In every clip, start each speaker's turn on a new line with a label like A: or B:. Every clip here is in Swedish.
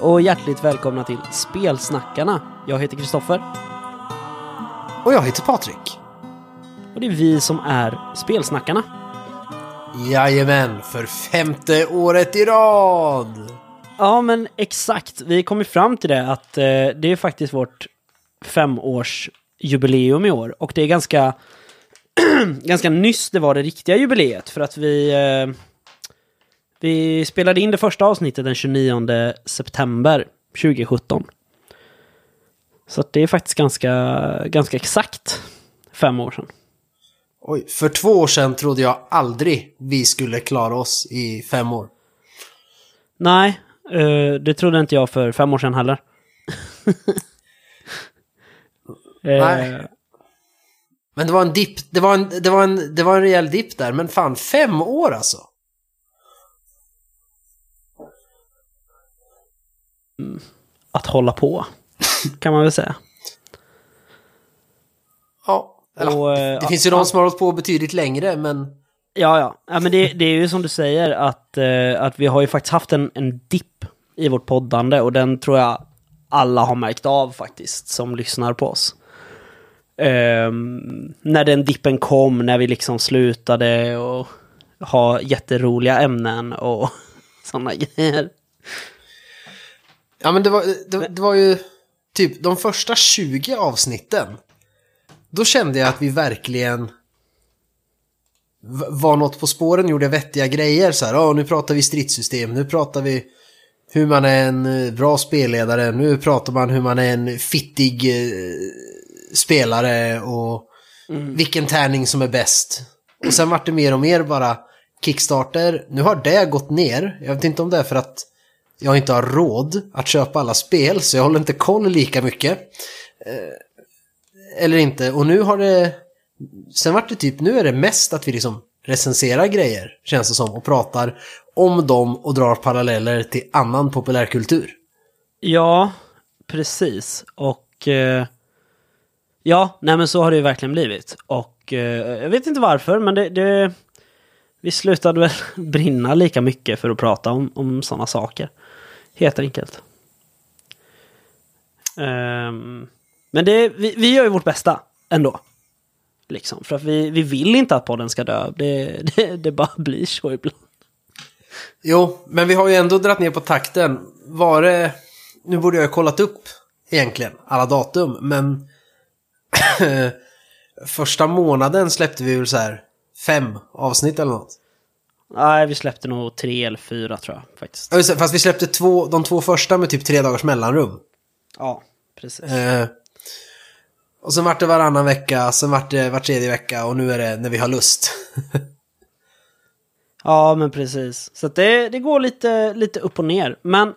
A: Och hjärtligt välkomna till Spelsnackarna. Jag heter Kristoffer
B: Och jag heter Patrik.
A: och det är vi som är Spelsnackarna.
B: Jajamän, för femte året i rad!
A: Ja, men exakt. Vi kom ju fram till det att eh, det är faktiskt vårt femårsjubileum i år. Och det är ganska, ganska nyss det var det riktiga jubileet. För att vi, eh, vi spelade in det första avsnittet den 29 september 2017. Så det är faktiskt ganska, ganska exakt fem år sedan.
B: Oj, för två år sedan trodde jag aldrig vi skulle klara oss i fem år.
A: Nej, eh, det trodde inte jag för fem år sedan heller. Eh,
B: Nej. Men det var en dipp, det var en, det var en, det var en rejäl dipp där, men fan fem år alltså!
A: Att hålla på, kan man väl säga.
B: Ja. Eller,
A: Och,
B: det,
A: eh,
B: det finns ju de som har hållit på betydligt längre, men...
A: Ja, ja. ja men det, det är ju som du säger att, eh, att vi har ju faktiskt haft en, en dipp i vårt poddande och den tror jag alla har märkt av faktiskt som lyssnar på oss. Ehm, när den dippen kom, när vi liksom slutade och ha jätteroliga ämnen och sådana grejer.
B: Ja men det var, det, det var ju typ de första 20 avsnitten. Då kände jag att vi verkligen var något på spåren, gjorde vettiga grejer. Så här, "Ja, nu pratar vi stridssystem, nu pratar vi hur man är en eh, bra spelledare, nu pratar man hur man är en fittig eh, spelare och vilken tärning som är bäst. Och sen vart det mer och mer bara Kickstarter. Nu har det gått ner. Jag vet inte om det är för att jag inte har råd att köpa alla spel så jag håller inte koll lika mycket. Eh, eller inte. Och nu har det... Sen vart det typ, nu är det mest att vi liksom recenserar grejer, känns det som, och pratar om dem och drar paralleller till annan populärkultur.
A: Ja, precis. Och eh, ja, nej men så har det ju verkligen blivit. Och eh, jag vet inte varför, men det, det vi slutade väl brinna lika mycket för att prata om, om sådana saker. Helt enkelt. Um, men det, vi, vi gör ju vårt bästa ändå. Liksom, för att vi, vi vill inte att podden ska dö. Det, det, det bara blir så ibland.
B: Jo, men vi har ju ändå dragit ner på takten. Var det... Nu borde jag ju kollat upp egentligen alla datum, men... Första månaden släppte vi väl så här fem avsnitt eller något.
A: Nej, vi släppte nog tre eller fyra tror jag faktiskt.
B: Ja, Fast vi släppte två, de två första med typ tre dagars mellanrum.
A: Ja, precis.
B: Eh, och sen vart det varannan vecka, sen vart det var tredje vecka och nu är det när vi har lust.
A: Ja, men precis. Så det, det går lite, lite upp och ner. Men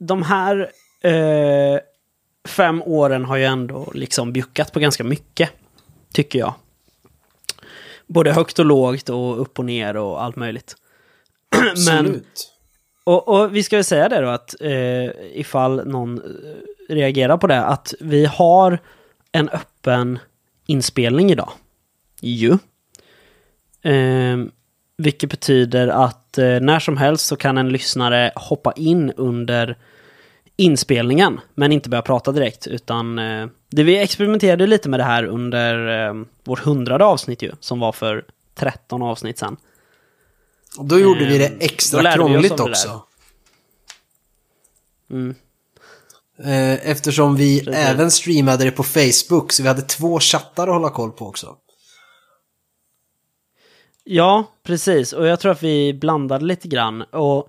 A: de här eh, fem åren har ju ändå liksom bjuckat på ganska mycket, tycker jag. Både högt och lågt och upp och ner och allt möjligt. Men,
B: Absolut.
A: och, och vi ska väl säga det då att eh, ifall någon eh, reagerar på det, att vi har en öppen inspelning idag. Ju. Eh, vilket betyder att eh, när som helst så kan en lyssnare hoppa in under inspelningen, men inte börja prata direkt, utan eh, det vi experimenterade lite med det här under eh, vårt hundrade avsnitt ju, som var för 13 avsnitt sen.
B: Och då gjorde vi det
A: Ehm,
B: extra krångligt också.
A: Mm.
B: Eh, Eftersom vi
A: Precis.
B: även streamade det på Facebook, så vi hade två chattar att hålla koll på också.
A: Ja, precis. Och jag tror att vi blandade lite grann. Och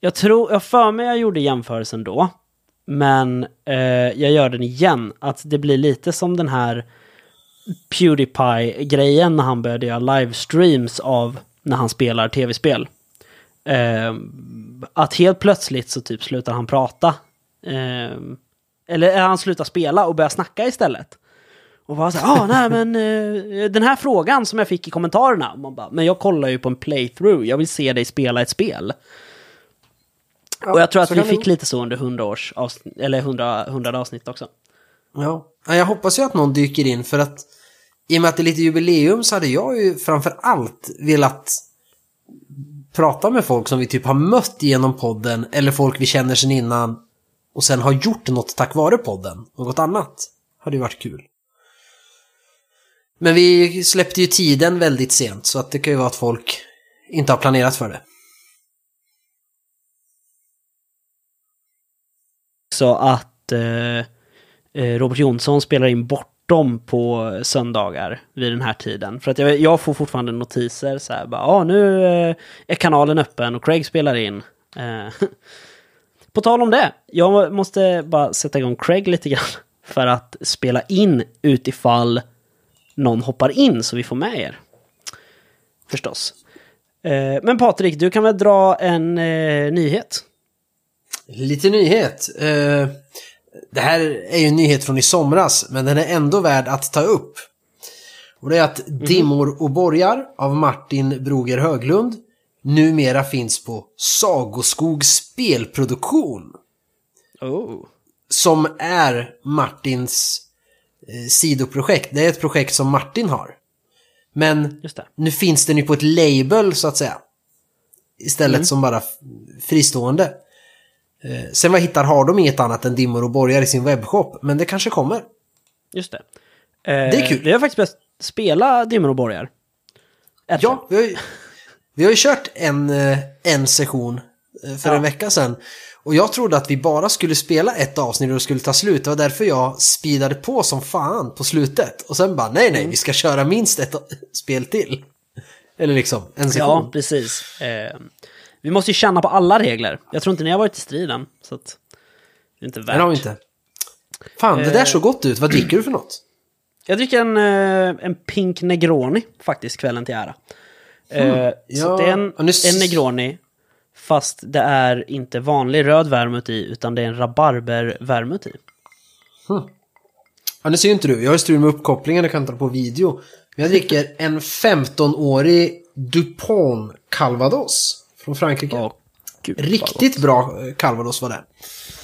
A: jag tror, jag för mig jag gjorde jämförelsen då. Men eh, jag gör den igen. Att det blir lite som den här Pewdiepie-grejen när han började göra livestreams av när han spelar tv-spel. Eh, att helt plötsligt så typ slutar han prata. Eh, eller han slutar spela och börjar snacka istället. Och bara så här, ah, nej men eh, den här frågan som jag fick i kommentarerna. Och Man bara, men jag kollar ju på en playthrough, jag vill se dig spela ett spel och jag tror att vi fick
B: det-
A: lite så under 100 års avsnitt, eller 100, 100 avsnitt också.
B: Ja. Ja, Jag hoppas ju att någon dyker in för att i och med att det är lite jubileum så hade jag ju framför allt velat prata med folk som vi typ har mött genom podden eller folk vi känner sedan innan och sen har gjort något tack vare podden. Något annat hade ju varit kul. Men vi släppte ju tiden väldigt sent så att det kan ju vara att folk inte har planerat för det.
A: Så att eh, eh, Robert Jonsson spelar in bortom på söndagar vid den här tiden. För att jag, jag får fortfarande notiser så här bara, ja nu eh, är kanalen öppen och Craig spelar in. Eh, på tal om det, jag måste bara sätta igång Craig lite grann för att spela in utifall någon hoppar in så vi får med er. Förstås. Men Patrik, du kan väl dra en eh, nyhet?
B: Lite nyhet. Eh, det här är ju en nyhet från i somras, men den är ändå värd att ta upp. Och det är att Dimmor och borgar av Martin Broger Höglund numera finns på Sagoskog spelproduktion.
A: Oh.
B: Som är Martins eh, sidoprojekt. Det är ett projekt som Martin har. Men nu finns den ju på ett label så att säga. Istället
A: Mm.
B: som bara fristående. Eh, sen vad hittar har de inget annat än dimmor och borgar i sin webbshop. Men det kanske kommer.
A: Just det.
B: Det är kul.
A: Vi har faktiskt börjat spela Dimmor och borgar. Ett
B: Ja, vi har ju, vi har ju kört en, eh, en session eh, för
A: Ja.
B: en vecka sedan. Och jag trodde att vi bara skulle spela ett avsnitt och det skulle ta slut. Det var därför jag speedade på som fan på slutet. Och sen bara, nej nej,
A: Mm.
B: vi ska köra minst ett spel till. Eller liksom, en session.
A: Ja, precis. Eh, vi måste ju känna på alla regler. Jag tror inte ni har varit i striden. Så att det är inte värt.
B: Men har vi inte. Fan, det där såg gott ut. Vad dricker du för något?
A: Jag dricker en, eh, en Pink Negroni faktiskt kvällen till ära. Eh, Så
B: Ja,
A: det är en, en Negroni. Fast det är inte vanlig röd vermouth i, utan det är en rabarber-vermouth i.
B: Ja, nu ser ju inte du. Jag har strul med uppkopplingen och kan ta på video. Men jag dricker en 15-årig Dupont Calvados. Från Frankrike.
A: Åh, gud,
B: Riktigt bra eh, Calvados var det.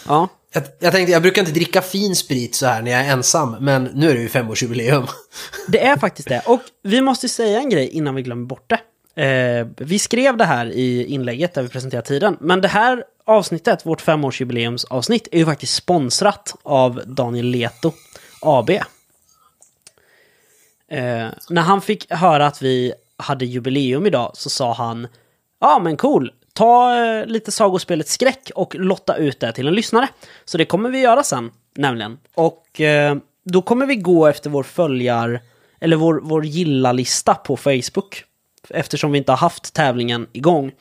A: Ja,
B: Jag, jag tänkte, jag brukar inte dricka fin sprit så här när jag är ensam. Men nu är det ju femårsjubileum.
A: Det är faktiskt det. Och vi måste säga en grej innan vi glömmer bort det. Eh, vi skrev det här i inlägget där vi presenterade tiden. Men det här avsnittet, vårt femårsjubileumsavsnitt, är ju faktiskt sponsrat av Daniel Leto AB. Eh, när han fick höra att vi hade jubileum idag så sa han Ja men cool, ta eh, lite sagospelet skräck och lotta ut det till en lyssnare. Så det kommer vi göra sen, nämligen. Och eh, då kommer vi gå efter vår följar, eller vår, vår gilla-lista på Facebook. Eftersom vi inte har haft tävlingen igång.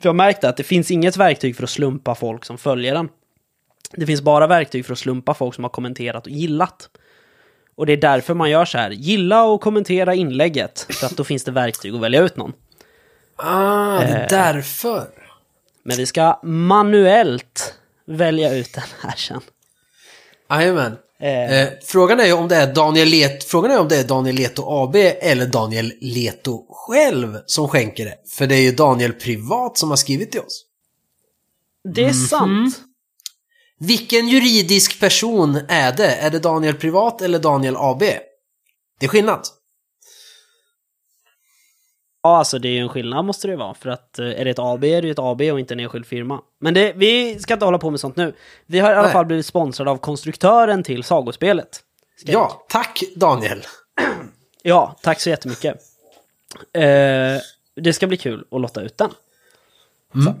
A: För jag märkte att det finns inget verktyg för att slumpa folk som följer den. Det finns bara verktyg för att slumpa folk som har kommenterat och gillat. Och det är därför man gör så här. Gilla och kommentera inlägget. För att då finns det verktyg att välja ut någon.
B: Ah, det
A: Eh.
B: är därför.
A: Men vi ska manuellt välja ut den här sen.
B: Jajamän.
A: Eh.
B: Eh, frågan är ju om det är Daniel Leto, frågan är om det är Daniel Leto AB eller Daniel Leto själv som skänker det. För det är ju Daniel privat som har skrivit till oss.
A: Det är sant.
B: Vilken juridisk person är det? Är det Daniel privat eller Daniel AB? Det är skillnad.
A: Ja, alltså det är ju en skillnad måste det ju vara. För att eh, är det ett AB är det ju ett AB och inte en enskild firma. Men det, vi ska inte hålla på med sånt nu. Vi har i alla
B: Nej.
A: fall blivit sponsrade av konstruktören till sagospelet. Jag-
B: Ja, tack Daniel.
A: Ja, tack så jättemycket. Eh, det ska bli kul att lotta ut den. Så.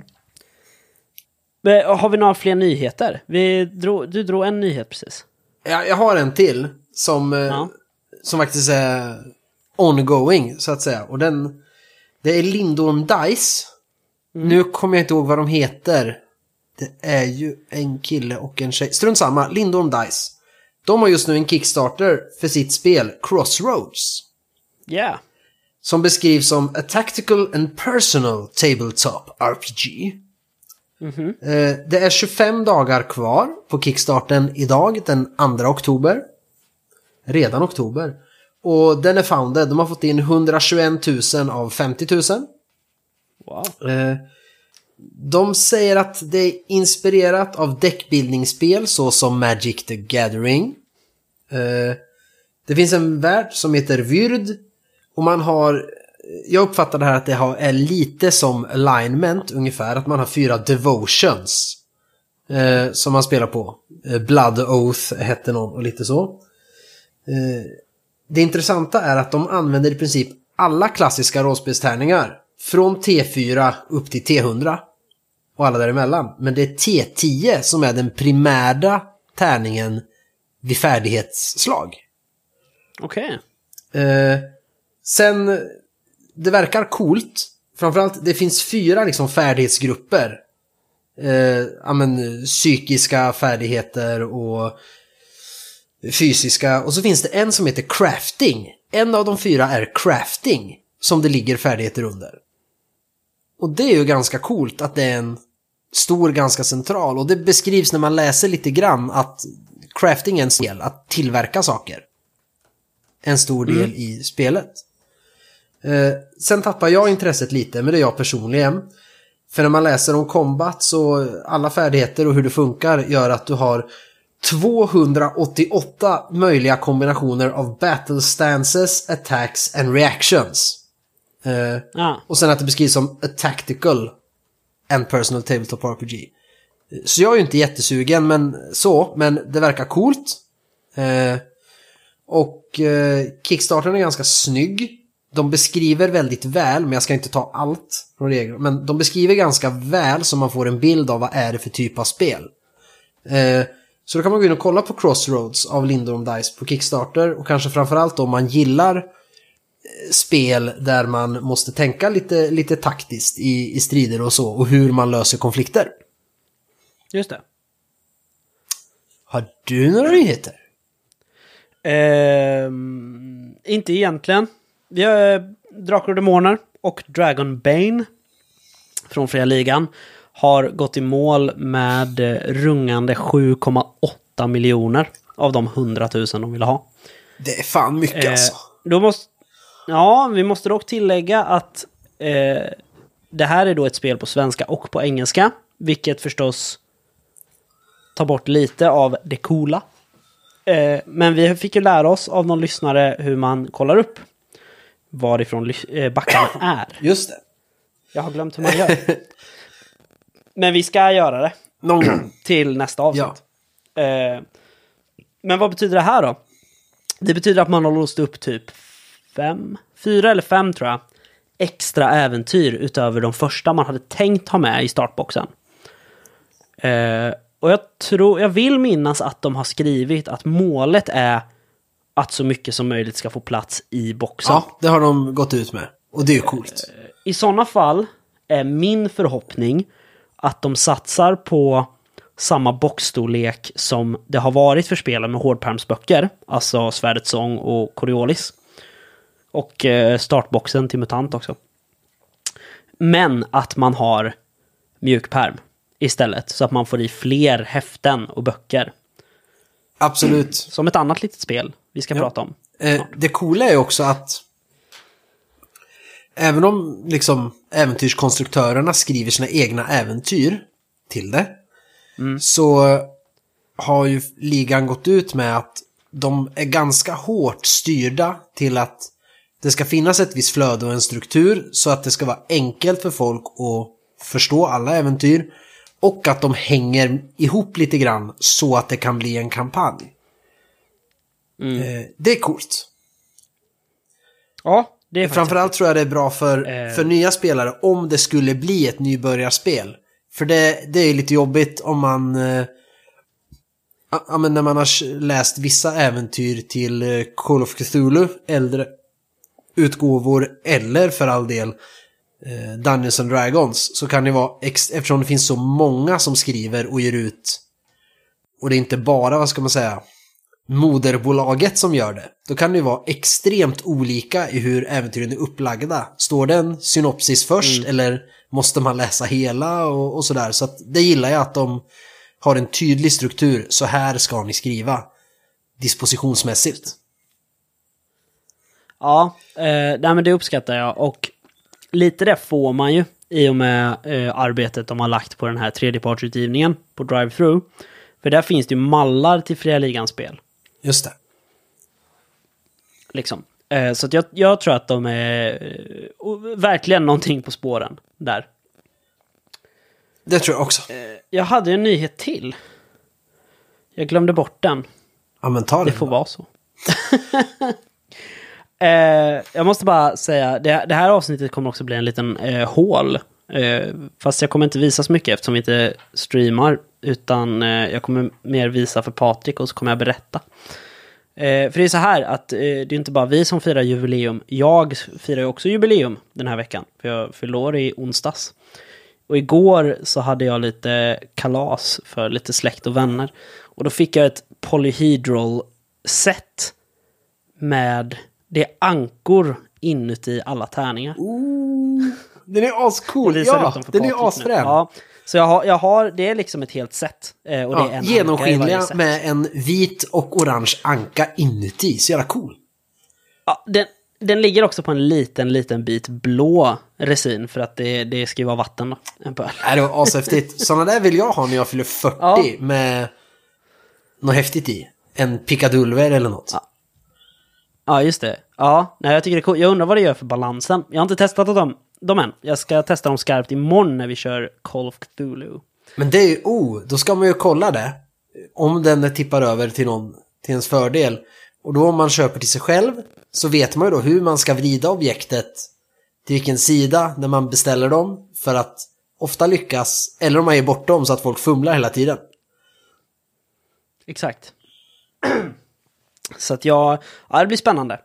A: Men, har vi några fler nyheter? Vi drog, du drog en nyhet precis.
B: Jag, jag har en till som, eh,
A: Ja.
B: som faktiskt är ongoing så att säga. Och den, det är Lindorm Dice. Nu kommer jag inte ihåg vad de heter. Det är ju en kille och en tjej. Strunt samma, Lindorm Dice. De har just nu en Kickstarter för sitt spel Crossroads.
A: Ja. Yeah.
B: Som beskrivs som A Tactical and Personal Tabletop RPG. Eh, Det är 25 dagar kvar på Kickstarten idag, den 2 oktober. Redan oktober. Och den är founded, de har fått in 121 000 av 50 000.
A: Wow.
B: Eh, De säger att det är inspirerat av däckbildningsspel såsom Magic the Gathering. Eh, Det finns en värld som heter Vyrd och man har jag uppfattar det här att det är lite som alignment ungefär, att man har fyra devotions. Eh, som man spelar på. Blood Oath hette någon och lite så. Eh, det intressanta är att de använder i princip alla klassiska rollspelstärningar. Från T4 upp till T100. Och alla däremellan. Men det är T10 som är den primära tärningen vid färdighetsslag.
A: Okej.
B: Eh, sen, det verkar coolt. Framförallt, det finns fyra liksom färdighetsgrupper. Eh, ja, men, psykiska färdigheter och fysiska. Och så finns det en som heter crafting. En av de fyra är crafting. Som det ligger färdigheter under. Och det är ju ganska coolt att det är en stor, ganska central. Och det beskrivs när man läser lite grann att crafting är en del, att tillverka saker. En stor del i spelet. Eh, sen tappar jag intresset lite, men det är jag personligen. För när man läser om combat så alla färdigheter och hur det funkar gör att du har 288 möjliga kombinationer av battle stances, attacks and reactions. Eh,
A: Ja.
B: och sen att det beskrivs som a tactical and personal tabletop RPG. Så jag är ju inte jättesugen, men så. Men det verkar coolt. Eh, och eh, Kickstartern är ganska snygg. De beskriver väldigt väl, men jag ska inte ta allt från regler. Men de beskriver ganska väl så man får en bild av vad är det för typ av spel. Eh, så då kan man gå in och kolla på Crossroads av Lindorm Dice på Kickstarter. Och kanske framförallt om man gillar eh, spel där man måste tänka lite, lite taktiskt i, i strider och så. Och hur man löser konflikter.
A: Just det.
B: Har du några nyheter?
A: Ehm, inte egentligen. Vi har eh, Drakar och Demoner och Dragon Bane från Fria Ligan har gått i mål med eh, rungande 7,8 miljoner av de 100 000 de ville ha.
B: Det är fan mycket
A: Eh,
B: alltså.
A: då måste, ja, vi måste dock tillägga att eh, det här är då ett spel på svenska och på engelska. Vilket förstås tar bort lite av det coola. Eh, men vi fick ju lära oss av någon lyssnare hur man kollar upp varifrån eh, backarna är.
B: Just det.
A: Jag har glömt hur man gör. Men vi ska göra det
B: Någon gång.
A: till nästa avsnitt.
B: Ja.
A: Eh, men vad betyder det här då? Det betyder att man har låst upp typ fem, fyra eller fem tror jag, extra äventyr utöver de första man hade tänkt ha med i startboxen. Eh, och jag tror, jag vill minnas att de har skrivit att målet är att så mycket som möjligt ska få plats i boxen.
B: Ja, det har de gått ut med. Och det är ju coolt.
A: I sådana fall är min förhoppning att de satsar på samma boxstorlek som det har varit för spelen med hårdpermsböcker, alltså Svärdets sång och Coriolis. Och eh, startboxen till MUTANT också. Men att man har mjukperm istället, så att man får i fler häften och böcker.
B: Absolut.
A: Som ett annat litet spel vi ska
B: Ja.
A: prata om.
B: Eh, det coola är också att även om liksom äventyrskonstruktörerna skriver sina egna äventyr till det så har ju ligan gått ut med att de är ganska hårt styrda till att det ska finnas ett visst flöde och en struktur så att det ska vara enkelt för folk att förstå alla äventyr och att de hänger ihop lite grann så att det kan bli en kampanj. Eh, det är coolt.
A: Ja, det är.
B: Framförallt tror jag det är bra för,
A: Eh.
B: för nya spelare om det skulle bli ett nybörjarspel. För det, det är lite jobbigt om man... eh, Ja, men när man har läst vissa äventyr till eh, Call of Cthulhu, äldre utgåvor, eller för all del eh, Dungeons and Dragons, så kan det vara, eftersom det finns så många som skriver och ger ut, och det är inte bara, vad ska man säga, moderbolaget som gör det. Då kan det ju vara extremt olika i hur äventyren är upplagda. Står det en synopsis först eller måste man läsa hela och, och sådär. Så att det gillar jag att de har en tydlig struktur. Så här ska ni skriva dispositionsmässigt.
A: Ja, eh, nej, men det uppskattar jag. Och lite det får man ju i och med eh, arbetet de har lagt på den här tredjepartsutgivningen på Drive-Thru. För där finns det ju mallar till Fria Ligan-spel.
B: Just det.
A: Liksom. Eh, så jag, jag tror att de är eh, verkligen någonting på spåren där.
B: Det tror jag också.
A: Jag hade en nyhet till. Jag glömde bort den.
B: Ja, men ta
A: Det
B: det.
A: får vara så. eh, jag måste bara säga, det, det här avsnittet kommer också bli en liten eh, hål. Eh, fast jag kommer inte visa så mycket eftersom vi inte streamar. Utan eh, jag kommer mer visa för Patrik och så kommer jag berätta. Eh, för det är så här att eh, det är inte bara vi som firar jubileum. Jag firar ju också jubileum den här veckan. För jag fyllde år i onsdags. Och igår så hade jag lite kalas för lite släkt och vänner. Och då fick jag ett polyhedral set med det är ankor inuti alla tärningar.
B: Den är ascool. Ja, den är asfrän.
A: Ja, så jag har, jag har, det är liksom ett helt set. eh, Och det är
B: Ja,
A: en anka i
B: genomskinliga med en vit och orange anka inuti. Så jävla cool.
A: Ja, den, den ligger också på en liten, liten bit blå resin för att det, det ska ju vara vatten då. En pöl.
B: Nej, det var ashäftigt. Sådana där vill jag ha när jag fyller 40
A: Ja.
B: med något häftigt i. En pickadulver eller något.
A: Ja. Ja, just det. Ja, nej, jag tycker det är coolt. Jag undrar vad det gör för balansen. Jag har inte testat dem, dem än. Jag ska testa dem skarpt imorgon när vi kör Call of Cthulhu.
B: Men det är ju, oh, då ska man ju kolla det. Om den tippar över till någon, till ens fördel. Och då om man köper till sig själv så vet man ju då hur man ska vrida objektet till vilken sida när man beställer dem för att ofta lyckas, eller om man ger bort dem så att folk fumlar hela tiden.
A: Exakt. Så att jag... Ja, det blir spännande.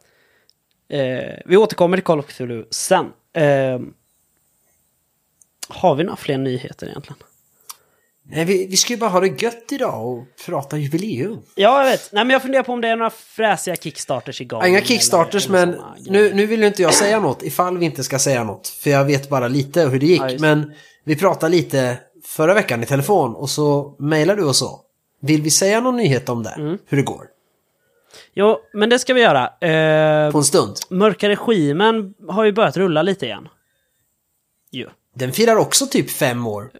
A: Eh, vi återkommer till Call of Cthulhu sen. Eh, har vi några fler nyheter egentligen?
B: Nej, vi, vi ska ju bara ha det gött idag och prata jubileum.
A: Ja, jag vet. Nej, men jag funderar på om det är några fräsiga kickstarters igång.
B: Inga
A: eller-
B: kickstarters,
A: eller
B: men
A: såna
B: nu, nu vill ju inte jag säga något ifall vi inte ska säga något. För jag vet bara lite hur det gick.
A: Ja,
B: men vi pratade lite förra veckan i telefon och så mejlade du och så. Vill vi säga någon nyhet om det?
A: Mm.
B: Hur det går?
A: Jo, men det ska vi göra. Eh,
B: På en stund.
A: Mörka regimen har ju börjat rulla lite igen. Jo.
B: Den firar också typ fem år.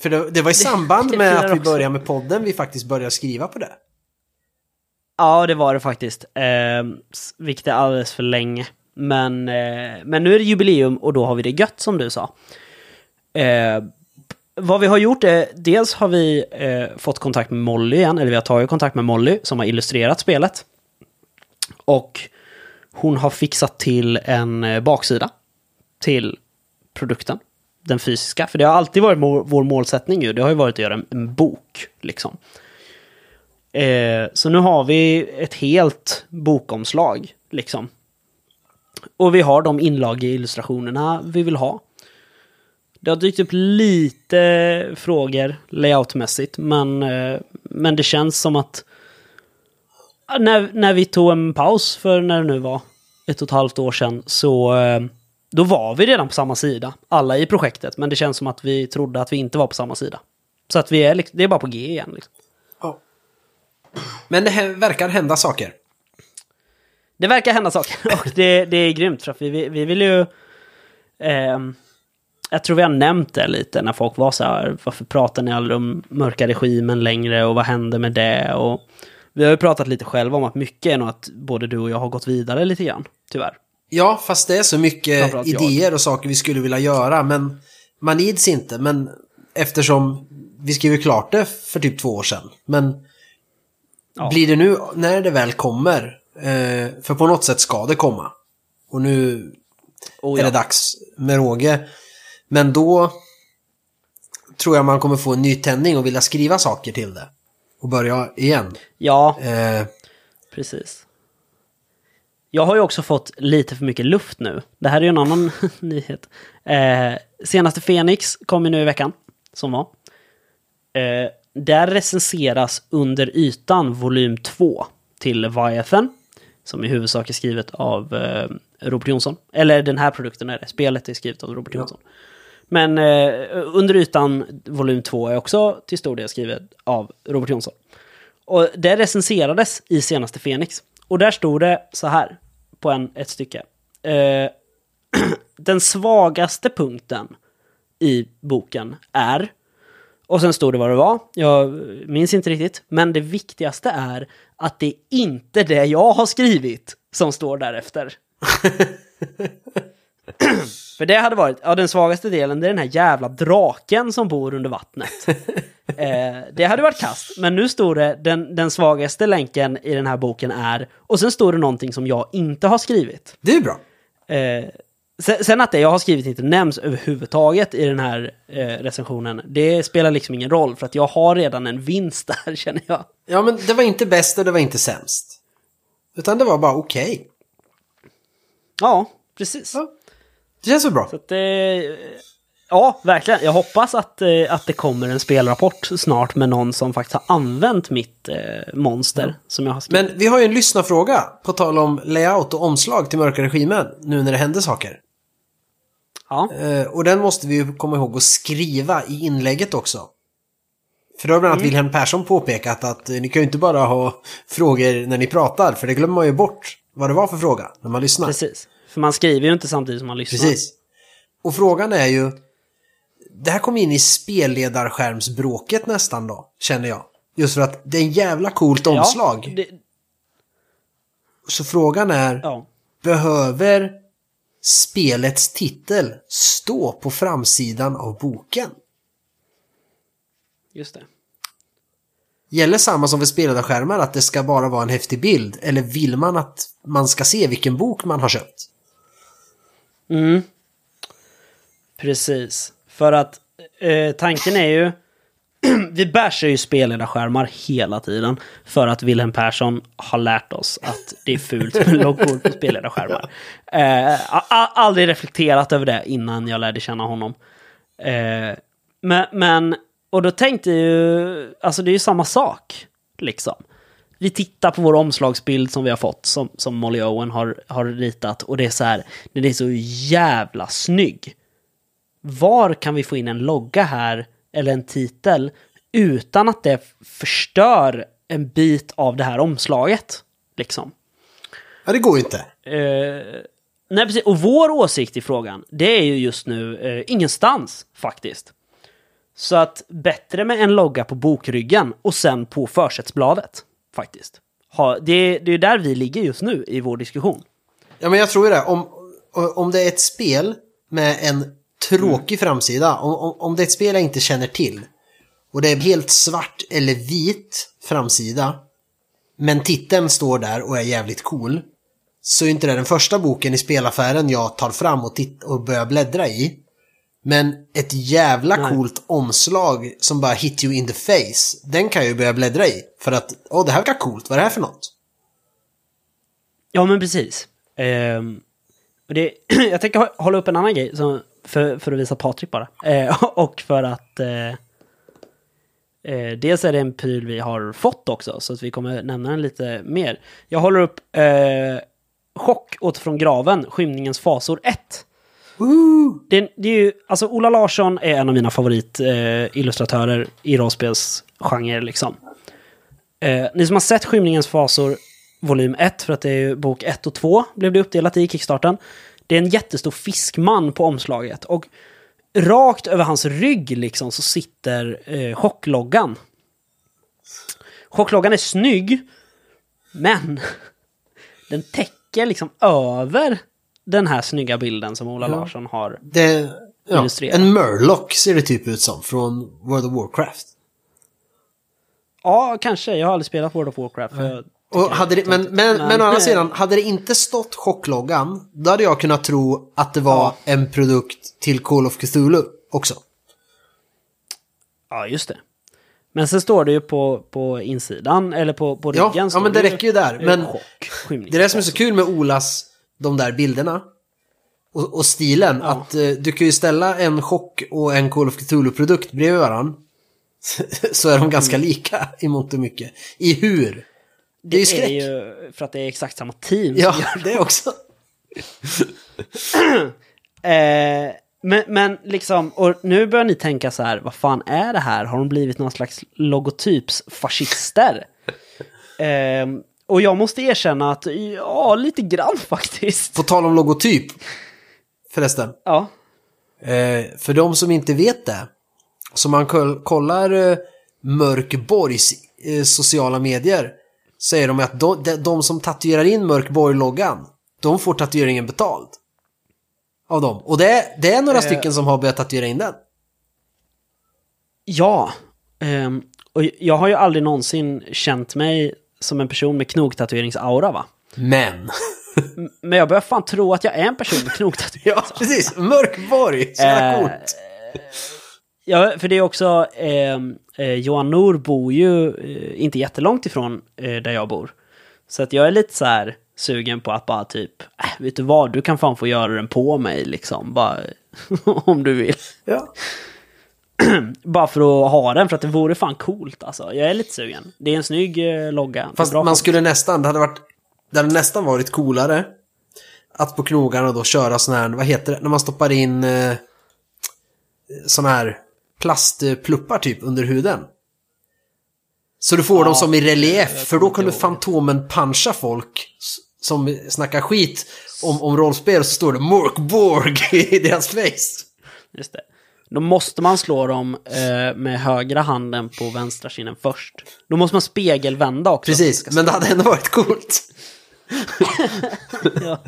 B: För det, det var i samband med att vi började med podden vi faktiskt började skriva på det.
A: Ja, det var det faktiskt. Eh, vilket är alldeles för länge. Men, eh, men nu är det jubileum och då har vi det gött som du sa. Vad vi har gjort är, dels har vi eh, fått kontakt med Molly igen, eller vi har tagit kontakt med Molly som har illustrerat spelet. Och hon har fixat till en eh, baksida till produkten, den fysiska. För det har alltid varit må- vår målsättning ju, det har ju varit att göra en, en bok liksom. Eh, så nu har vi ett helt bokomslag, liksom. Och vi har de inlag i illustrationerna vi vill ha. Det har dykt upp lite frågor layoutmässigt, men, eh, men det känns som att Ja, när, när vi tog en paus för när det nu var ett och ett halvt år sedan så eh, då var vi redan på samma sida, alla i projektet, men det känns som att vi trodde att vi inte var på samma sida. Så att vi är, liksom- det är bara på G igen. Liksom.
B: Ja. Men det verkar hända saker.
A: Det verkar hända saker och det, det är grymt för att vi, vi, vi vill ju... ehm, jag tror vi har nämnt det lite när folk var så här, varför pratar ni aldrig om mörka regimen längre och vad händer med det? Och vi har ju pratat lite själva om att mycket är nog att både du och jag har gått vidare lite grann, tyvärr.
B: Ja, fast det är så mycket idéer och saker vi skulle vilja göra, men man ids inte. Men eftersom vi skrev klart det för typ två år sedan. Men
A: Ja.
B: blir det nu, när det väl kommer, eh, för på något sätt ska det komma. Och nu
A: Oh,
B: är
A: ja.
B: det dags med råge. Men då tror jag man kommer få en nytändning och vilja skriva saker till det. Och börja igen.
A: ja,
B: Eh,
A: precis. Jag har ju också fått lite för mycket luft nu. Det här är ju en annan nyhet. Eh, senaste Fenix kom ju nu i veckan, som var. Eh, där recenseras Under ytan volym 2 till Leviathan. Som i huvudsak är skrivet av eh, Robert Jonsson. Eller den här produkten är det. Spelet är skrivet av Robert
B: Ja.
A: Men eh, Under ytan volym 2 är också till stor del skrivet av Robert Jonsson. Och det recenserades i senaste Fenix. Och där stod det så här på en, ett stycke. Eh, den svagaste punkten i boken är... Och sen stod det vad det var. Jag minns inte riktigt. Men det viktigaste är att det är inte det jag har skrivit som står därefter. För det hade varit, ja den svagaste delen det är den här jävla draken som bor under vattnet. eh, det hade varit kast, men nu står det den, den svagaste länken i den här boken är, och sen står det någonting som jag inte har skrivit.
B: Det är bra.
A: Eh, sen, sen att det jag har skrivit inte nämns överhuvudtaget i den här eh, recensionen, det spelar liksom ingen roll för att jag har redan en vinst där känner jag.
B: Ja, men det var inte bäst och det var inte sämst. Utan det var bara okej.
A: Ja, precis.
B: Ja. Det känns så bra.
A: Så att, eh, ja, verkligen. Jag hoppas att, eh, att det kommer en spelrapport snart med någon som faktiskt har använt mitt eh, monster som jag har skrivit.
B: Men vi har ju en lyssnarfråga på tal om layout och omslag till Mörka Regimen nu när det händer saker.
A: ja,
B: Eh, och den måste vi ju komma ihåg att skriva i inlägget också. För då har bland annat Wilhelm Persson påpekat att eh, ni kan ju inte bara ha frågor när ni pratar, för det glömmer man ju bort vad det var för fråga när man lyssnar.
A: precis. För man skriver ju inte samtidigt som man lyssnar.
B: Precis. Och frågan är ju... Det här kom in i spelledarskärmsbråket nästan då, känner jag. Just för att det är en jävla coolt omslag.
A: Ja, det,
B: Så frågan är,
A: ja.
B: behöver spelets titel stå på framsidan av boken?
A: just det.
B: Gäller samma som för spelledarskärmar att det ska bara vara en häftig bild? Eller vill man att man ska se vilken bok man har köpt?
A: Mm. Precis. För att eh, tanken är ju... vi bashar ju spelledarskärmar hela tiden. För att Wilhelm Persson har lärt oss att det är fult med loggor på spelledarskärmar. Eh, a- a- aldrig reflekterat över det innan jag lärde känna honom. Eh, men, men, och då tänkte jag ju, alltså det är ju samma sak. Liksom. Vi tittar på vår omslagsbild som vi har fått, som, som Molly Owen har, har ritat. Och det är så här, den är så jävla snygg. Var kan vi få in en logga här, eller en titel, utan att det förstör en bit av det här omslaget? Liksom.
B: Ja, det går ju inte.
A: Eh, nej, precis. Och vår åsikt i frågan, det är ju just nu eh, ingenstans faktiskt. Så att bättre med en logga på bokryggen och sen på försättsbladet faktiskt. Ha, det, det är där vi ligger just nu i vår diskussion.
B: Ja, men jag tror ju det. Om, om det är ett spel med en tråkig framsida, om, om, om det är ett spel jag inte känner till och det är helt svart eller vit framsida, men titeln står där och är jävligt cool, så är inte det den första boken i spelaffären jag tar fram och, titt- och börjar bläddra i. Men ett jävla
A: Nej.
B: coolt omslag som bara hit you in the face, den kan jag ju börja bläddra i. För att, åh det här verkar coolt, vad är det här för något?
A: Ja, men precis. Ehm, och det, jag tänker hå- hålla upp en annan grej som, för, för att visa Patrik bara. Eh, och för att... Eh, eh, dels är det en pryl vi har fått också, så att vi kommer nämna den lite mer. Jag håller upp eh, Chock återifrån graven, Skymningens fasor 1. Det, det är ju, alltså Ola Larsson är en av mina favoritillustratörer eh, i rollspelsgenre liksom. Eh, ni som har sett Skymningens fasor volym 1, för att det är ju bok 1 och 2, blev det uppdelat i kickstarten. Det är en jättestor fiskman på omslaget och rakt över hans rygg liksom så sitter eh, chockloggan. Chockloggan är snygg, men den täcker liksom över den här snygga bilden som Ola
B: Ja.
A: Larsson har.
B: Det, ja,
A: Illustrerat.
B: en Murloc ser det typ ut som från World of Warcraft.
A: Ja, kanske. Jag har aldrig spelat World of Warcraft.
B: Och hade det, men,
A: töntigt.
B: men, men, å andra sidan, hade det inte stått chockloggan, då hade jag kunnat tro att det var
A: Ja.
B: en produkt till Call of Cthulhu också.
A: Ja, just det. Men sen står det ju på, på insidan, eller på, på
B: Ja,
A: ryggen.
B: ja
A: står
B: men det räcker ju där. Men
A: chock,
B: det är det som är så kul med Olas, de där bilderna. Och, och stilen,
A: Ja.
B: att eh, du kan ju ställa en chock och en Call of Cthulhu-produkt bredvid varandra. så är de ganska lika i mångt och mycket. I hur. Det är ju skräck.
A: är ju för att det är exakt samma team
B: Ja, det också.
A: Eh, men, men liksom, och nu börjar ni tänka så här, vad fan är det här? Har de blivit någon slags logotypsfascister? eh, och jag måste erkänna att, ja, lite grann faktiskt.
B: På tal om logotyp. Förresten.
A: Ja,
B: Eh, för de som inte vet det. Så man koll- kollar eh, Mörkborgs eh, sociala medier. säger de att de, de, de som tatuerar in Mörkborg-loggan, de får tatueringen betald. Av dem. Och det, det är några
A: Eh.
B: stycken som har börjat tatuera in den.
A: Ja. ehm, och jag har ju aldrig någonsin känt mig som en person med knogtatueringsaura va?
B: Men.
A: Men jag börjar fan tro att jag är en person med knogtatuering.
B: ja, precis. Mörkborg. Så jävla
A: Eh,
B: coolt.
A: Ja, för det är också, eh, eh, Johan Nor bor ju eh, inte jättelångt ifrån eh, där jag bor. Så att jag är lite så här sugen på att bara typ, äh, vet du vad, du kan fan få göra den på mig liksom, bara om du vill.
B: Ja.
A: Bara för att ha den, för att det vore fan coolt alltså. Jag är lite sugen. Det är en snygg eh, logga.
B: Fast man
A: font.
B: skulle nästan, det hade varit, det hade nästan varit coolare att på knogarna då köra sån här, vad heter det, när man stoppar in eh, sån här plastpluppar typ under huden. Så du får
A: Ja,
B: dem som i relief, för då kunde. Fantomen puncha folk som snackar skit om, om rollspel så står det Morkborg i deras face.
A: Just det. Då måste man slå dem eh, med högra handen på vänstra kinden först. Då måste man spegelvända också.
B: Precis, men det hade ändå varit coolt.
A: Ja.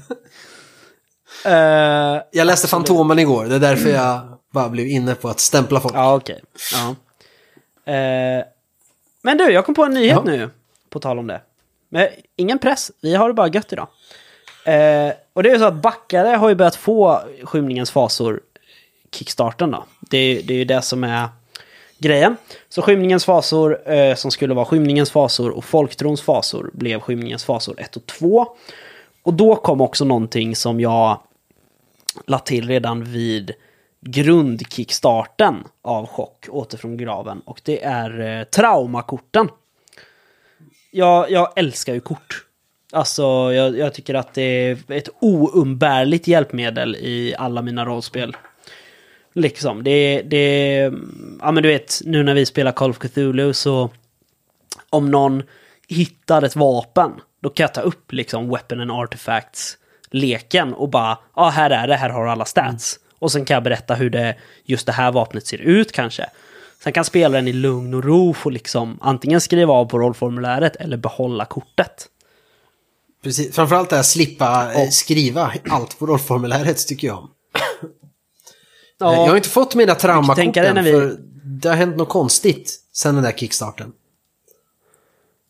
A: Eh,
B: Jag läste Fantomen igår, det är därför jag bara blev inne på att stämpla folk.
A: Ja, okej. Ja. Eh, men du, jag kom på en nyhet
B: Ja.
A: nu. På tal om det. Men ingen press, vi har det bara gött idag. Eh, och det är ju så att Backare har ju börjat få skymningens fasor kickstarten då. Det, är- det är ju det som är grejen. Så skymningens fasor eh, som skulle vara skymningens fasor och folktrons fasor blev skymningens fasor 1 och 2. Och då kom också någonting som jag la till redan vid grundkickstarten av Chock, Åter från graven. Och det är eh, traumakorten. Jag, jag älskar ju kort. Alltså, jag, jag tycker att det är ett oumbärligt hjälpmedel i alla mina rollspel. Liksom, det, det... Ja men du vet, nu när vi spelar Call of Cthulhu så... Om någon hittar ett vapen, då kan jag ta upp liksom Weapon and Artifacts-leken och bara, ja ah, här är det, här har alla stats. Och sen kan jag berätta hur det, just det här vapnet ser ut kanske. Sen kan spelaren i lugn och ro få liksom antingen skriva av på rollformuläret eller behålla kortet.
B: Precis, framförallt det här slippa eh,
A: Och-
B: skriva allt på rollformuläret tycker jag om.
A: Ja,
B: Jag har inte fått mina traumakorten
A: när vi-
B: för det har hänt något konstigt sen den där kickstarten.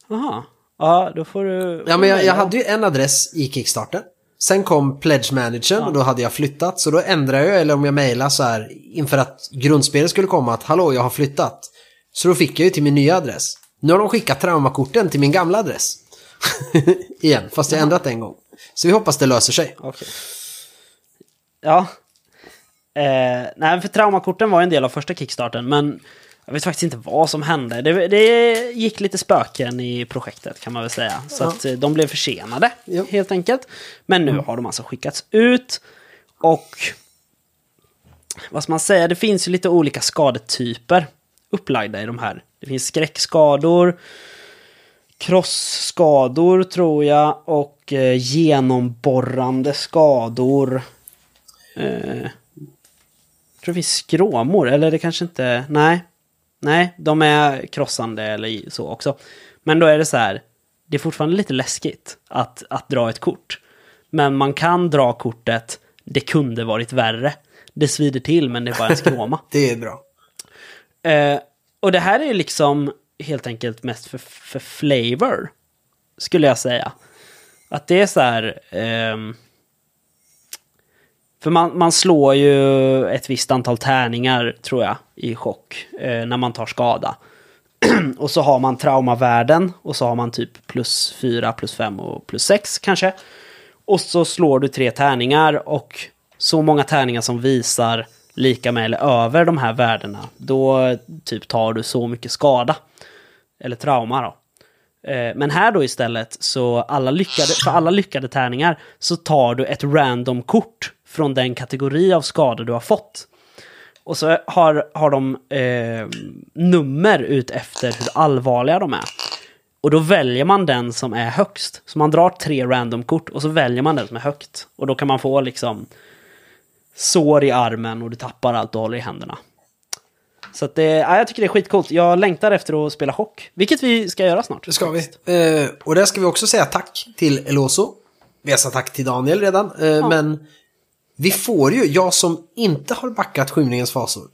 A: Jaha. Ja, då får du...
B: Ja, men jag, jag hade ju en adress i kickstarten. Sen kom Pledge Managern och då hade jag flyttat. Så då ändrade jag, eller om jag mejlade så här inför att grundspelet skulle komma att hallå, jag har flyttat. Så då fick jag ju till min nya adress. Nu har de skickat traumakorten till min gamla adress. Igen, fast jag ändrat en gång. Så vi hoppas det löser sig.
A: Okej. Ja. Eh, nej, för traumakorten var en del av första kickstarten, men jag vet faktiskt inte vad som hände. Det, det gick lite spöken i projektet kan man väl säga. Så
B: Ja.
A: att eh, de blev försenade,
B: Ja.
A: helt enkelt. Men nu har de alltså skickats ut. Och vad ska man säga, det finns ju lite olika skadetyper upplagda i de här. Det finns skräckskador, krossskador tror jag och eh, genomborrande skador. Eh, tror finns skråmor, eller det kanske inte... Nej. Nej, de är krossande eller så också. Men då är det så här, det är fortfarande lite läskigt att, att dra ett kort. Men man kan dra kortet, det kunde varit värre. Det svider till men det är bara en skråma.
B: Det är bra.
A: Eh, och det här är ju liksom helt enkelt mest för, för flavor. Skulle jag säga. Att det är så här... ehm, för man, man slår ju ett visst antal tärningar, tror jag, i chock. Eh, när man tar skada. och så har man traumavärden. Och så har man typ plus 4, plus 5 och plus 6 kanske. Och så slår du tre tärningar och så många tärningar som visar lika med eller över de här värdena, då typ tar du så mycket skada. Eller trauma då. Eh, men här då istället, så alla lyckade, för alla lyckade tärningar så tar du ett random kort från den kategori av skador du har fått. Och så har, har de eh, nummer ut efter hur allvarliga de är. Och då väljer man den som är högst. Så man drar tre randomkort och så väljer man den som är högt. Och då kan man få liksom sår i armen och du tappar allt du håller i händerna. Så att det, ja, jag tycker det är skitcoolt. Jag längtar efter att spela chock. Vilket vi ska göra snart.
B: Det ska vi. Eh, och där ska vi också säga tack till Eloso. Vi har sagt tack till Daniel redan. Eh, Men vi får ju, jag som inte har backat skymningens fasor.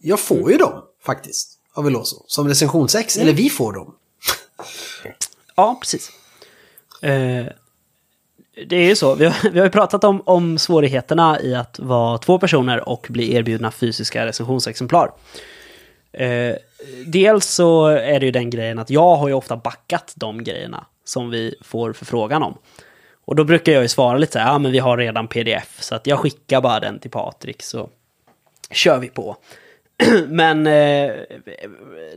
B: Jag får ju dem faktiskt. Av Eloso. Som recensionsex. Eller vi får dem.
A: Ja, precis. Eh, det är ju så. Vi har, vi har ju pratat om, om svårigheterna i att vara två personer och bli erbjudna fysiska recensionsexemplar. Eh, dels så är det ju den grejen att jag har ju ofta backat de grejerna som vi får förfrågan om. Och då brukar jag ju svara lite så här, ja men vi har redan pdf, så att jag skickar bara den till Patrik så kör vi på. Men eh,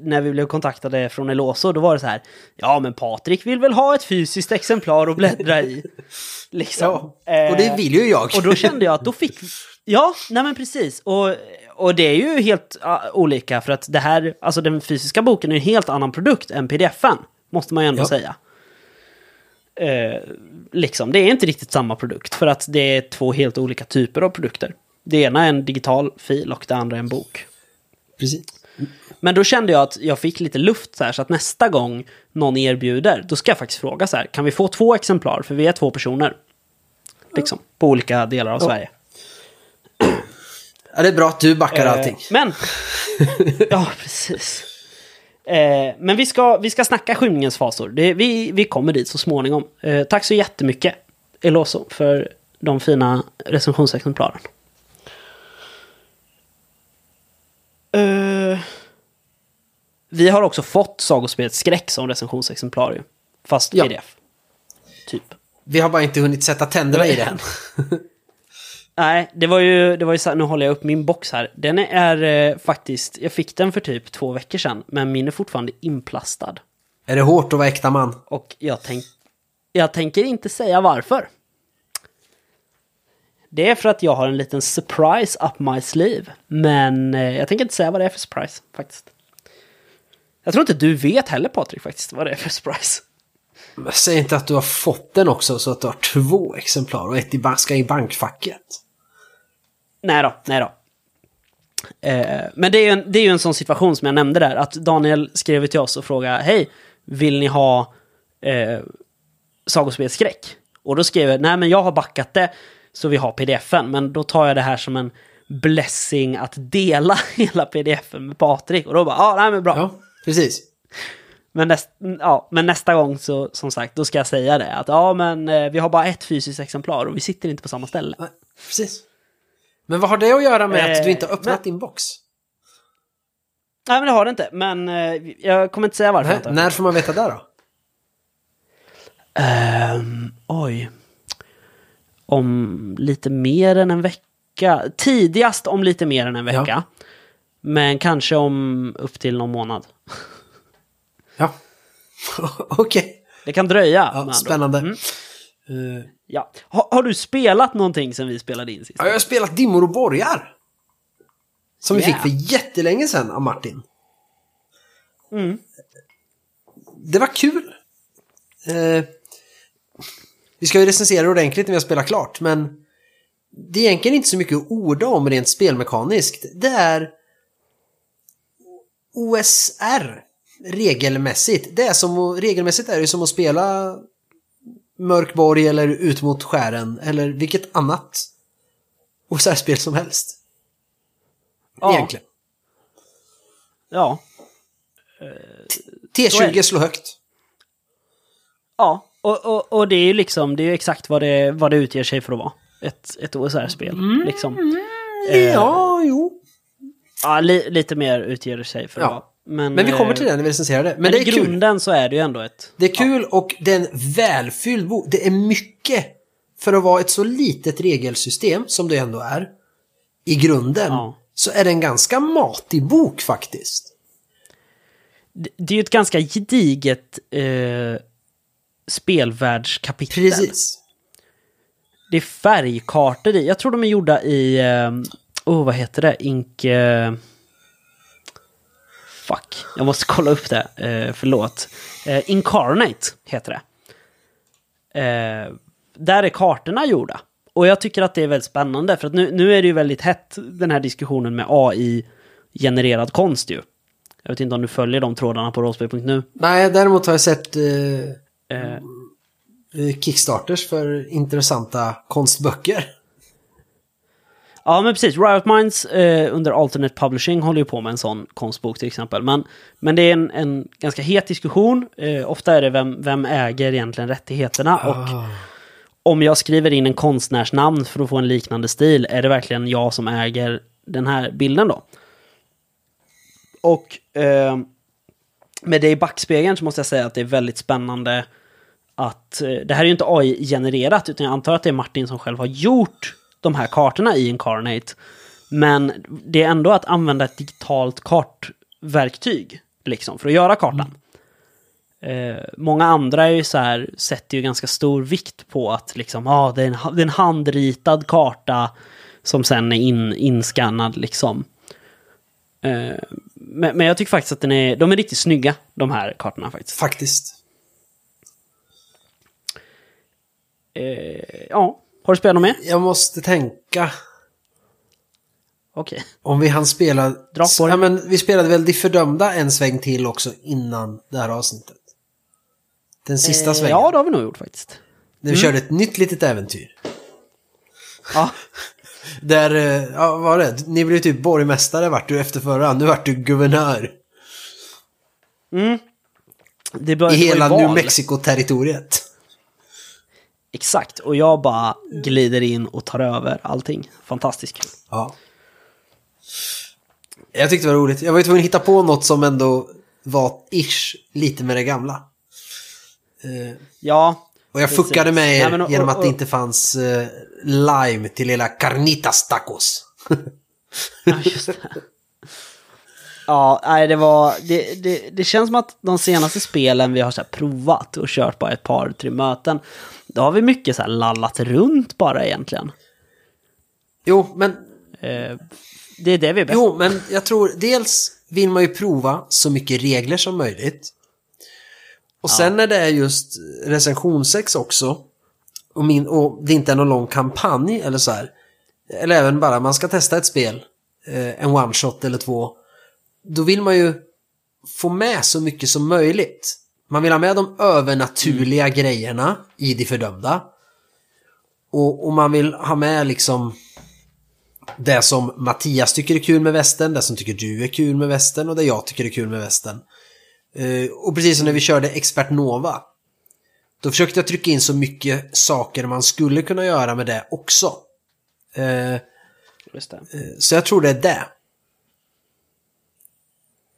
A: när vi blev kontaktade från Eloso, då var det så här, ja men Patrik vill väl ha ett fysiskt exemplar att bläddra i. Liksom.
B: Ja, och det vill ju jag.
A: Och då kände jag att då fick... Ja, nej men precis. Och, och det är ju helt uh, olika för att det här, alltså den fysiska boken är en helt annan produkt än pdf-en. Måste man ju ändå
B: Ja.
A: säga. Eh, liksom, det är inte riktigt samma produkt för att det är två helt olika typer av produkter. Det ena är en digital fil och det andra är en bok.
B: Precis.
A: Men då kände jag att jag fick lite luft så här, så att nästa gång någon erbjuder, då ska jag faktiskt fråga så här, kan vi få två exemplar? För vi är två personer. Liksom, på olika delar av Sverige.
B: Ja, det är bra att du backar
A: Eh,
B: allting.
A: Men, ja precis. Eh, men vi ska, vi ska snacka skymningens fasor. Det, vi, vi kommer dit så småningom. Eh, tack så jättemycket, Eloso, för de fina recensionsexemplaren. Eh, vi har också fått Sagospelet Skräck som recensionsexemplar. Fast
B: Ja.
A: pdf. Typ.
B: Vi har bara inte hunnit sätta tänderna i den.
A: Nej, det var ju, det var ju så här, nu håller jag upp min box här. Den är eh, faktiskt, jag fick den för typ två veckor sedan, men min är fortfarande inplastad.
B: Är det hårt att vara äkta man?
A: Och jag, tänk, jag tänker inte säga varför. Det är för att jag har en liten surprise up my sleeve. Men eh, jag tänker inte säga vad det är för surprise, faktiskt. Jag tror inte du vet heller, Patrik, faktiskt, vad det är för surprise.
B: Säg inte att du har fått den också så att du har två exemplar och ett i ska i bankfacket.
A: Nej då, nej då. Eh, men det är, ju en, det är ju en sån situation som jag nämnde där, att Daniel skrev till oss och frågade Hej, vill ni ha eh, sagospelsskräck? Och då skrev jag, nej men jag har backat det, så vi har pdf-en, men då tar jag det här som en blessing att dela hela pdf-en med Patrik. Och då bara, ja, nej men bra.
B: Ja, precis.
A: Men, näst, ja, men nästa gång så, som sagt, då ska jag säga det, att ja men eh, vi har bara ett fysiskt exemplar och vi sitter inte på samma ställe.
B: Nej, precis. Men vad har det att göra med att
A: Eh,
B: du inte har öppnat
A: men-
B: din box?
A: Nej men det har det inte, men eh, jag kommer inte säga varför.
B: Nej, när får man veta det då?
A: Ehm, oj. Om lite mer än en vecka. Tidigast om lite mer än en vecka.
B: Ja.
A: Men kanske om upp till någon månad.
B: Ja. Okej.
A: Det kan dröja.
B: Ja, spännande. Mm.
A: Eh, ja. ha, har du spelat någonting sen vi spelade in sist?
B: Ja, jag har spelat Dimmor och borgar. Som vi
A: Yeah.
B: fick för jättelänge sedan av Martin.
A: Mm.
B: Det var kul. Eh, vi ska ju recensera ordentligt när vi har spelat klart, men det är egentligen inte så mycket att orda om rent spelmekaniskt. Det är OSR regelmässigt. Det är som regelmässigt är det som att spela Mörkborg eller Ut mot skären eller vilket annat OSR-spel som helst.
A: Ja.
B: Egentligen.
A: Ja. Är
B: T20
A: det.
B: slår högt.
A: Ja. Och, och, och det är ju liksom, det är ju exakt vad det, vad det utger sig för att vara. Ett, ett OSR-spel.
B: Mm.
A: Liksom. Eh,
B: Ja, jo.
A: Ja, li, lite mer utger det sig för att
B: Ja.
A: vara. Men,
B: Men vi kommer
A: eh,
B: till det när vi recenserar det. Men,
A: Men
B: det
A: i
B: är kul.
A: grunden så är det ju ändå ett...
B: Det är kul och det är en välfylld bok. Det är mycket för att vara ett så litet regelsystem som det ändå är. I grunden
A: Ja.
B: så är det en ganska matig bok faktiskt.
A: Det det är ju ett ganska gediget eh, spelvärldskapitel.
B: Precis.
A: Det är färgkartor i. Jag tror de är gjorda i... Eh, oh, vad heter det? Ink... Eh, fuck. Jag måste kolla upp det. Eh, förlåt. Eh, Incarnate heter det. Eh, där är kartorna gjorda. Och jag tycker att det är väldigt spännande. För att nu, nu är det ju väldigt hett den här diskussionen med AI genererad konst ju. Jag vet inte om du följer de trådarna på rollspel.nu.
B: Nej, däremot har jag sett Eh,
A: eh,
B: Kickstarters för intressanta konstböcker.
A: Ja, men precis. Riot Minds eh, under Alternate Publishing håller ju på med en sån konstbok till exempel. Men, men det är en, en ganska het diskussion. Eh, ofta är det vem, vem äger egentligen rättigheterna. Och
B: Ah.
A: om jag skriver in en konstnärsnamn för att få en liknande stil, är det verkligen jag som äger den här bilden då? Och eh, med det i backspegeln så måste jag säga att det är väldigt spännande att eh, det här är ju inte AI-genererat, utan jag antar att det är Martin som själv har gjort de här kartorna i Incarnate. Men det är ändå att använda ett digitalt kartverktyg, liksom, för att göra kartan. Eh, många andra är ju så här, sätter ju ganska stor vikt på att liksom, ah, det, är en, det är en handritad karta som sen är in, inskannad liksom. Eh, men, men jag tycker faktiskt att den är, de är riktigt snygga, de här kartorna faktiskt.
B: Faktiskt.
A: Eh, ja, har du spelat något mer?
B: Jag måste tänka.
A: Okej.
B: Om vi hann spela...
A: Dra på det.
B: ja, men Vi spelade väl De fördömda en sväng till också innan det här avsnittet. Den sista
A: Eh,
B: svängen.
A: Ja, det har vi nog gjort faktiskt.
B: När vi körde ett nytt litet äventyr.
A: Ja,
B: Där, eh, ja vad var det? Ni blev typ borgmästare vart du efter förra. Nu vart du guvernör.
A: det
B: I
A: det var ju
B: hela. New Mexico-territoriet.
A: Exakt, och jag bara glider in och tar över allting. Fantastiskt kul.
B: Ja. Jag tyckte det var roligt. Jag var ju tvungen att hitta på något som ändå var ish lite med det gamla. Eh,
A: Ja,
B: och jag
A: Precis.
B: fuckade med er
A: Nej, men och-
B: genom att
A: och-
B: det inte fanns eh, lime till hela carnitas tacos.
A: Ja, just det. Ja, nej, det var... Det, det, det känns som att de senaste spelen vi har så provat och kört bara ett par, tre möten, då har vi mycket så här lallat runt bara egentligen.
B: jo, men,
A: Eh, det är det vi är bäst
B: jo, men jag tror dels vill man ju prova så mycket regler som möjligt. Och sen när det är just recensionsex också, och, min, och det inte är någon lång kampanj eller så här, eller även bara man ska testa ett spel, eh, en one shot eller två, då vill man ju få med så mycket som möjligt. Man vill ha med de övernaturliga grejerna i de fördömda. Och, och man vill ha med liksom det som Mattias tycker är kul med västen, det som tycker du är kul med västen och det jag tycker är kul med västen. Eh, och precis som när vi körde Expert Nova. Då försökte jag trycka in så mycket saker man skulle kunna göra med det också. Eh,
A: Just det.
B: så jag tror det är det.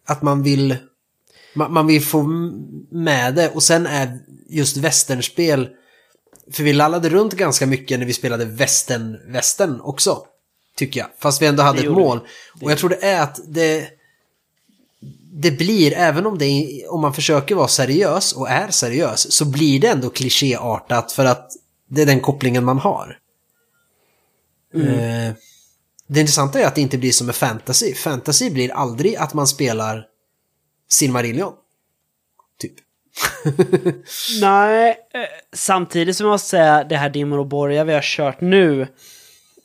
B: Att man vill... Man, man vill få med det och sen är just västernspel... För vi lallade runt ganska mycket när vi spelade västern, västern också. Tycker jag. Fast vi ändå hade ett mål. Och jag tror det är att det... Det blir, även om, det om man försöker vara seriös och är seriös, så blir det ändå klichéartat för att det är den kopplingen man har. Eh, det intressanta är att det inte blir som med fantasy. Fantasy blir aldrig att man spelar Silmarillion. Typ.
A: Nej, eh, samtidigt som jag måste säga det här Dimmer och Borga vi har kört nu,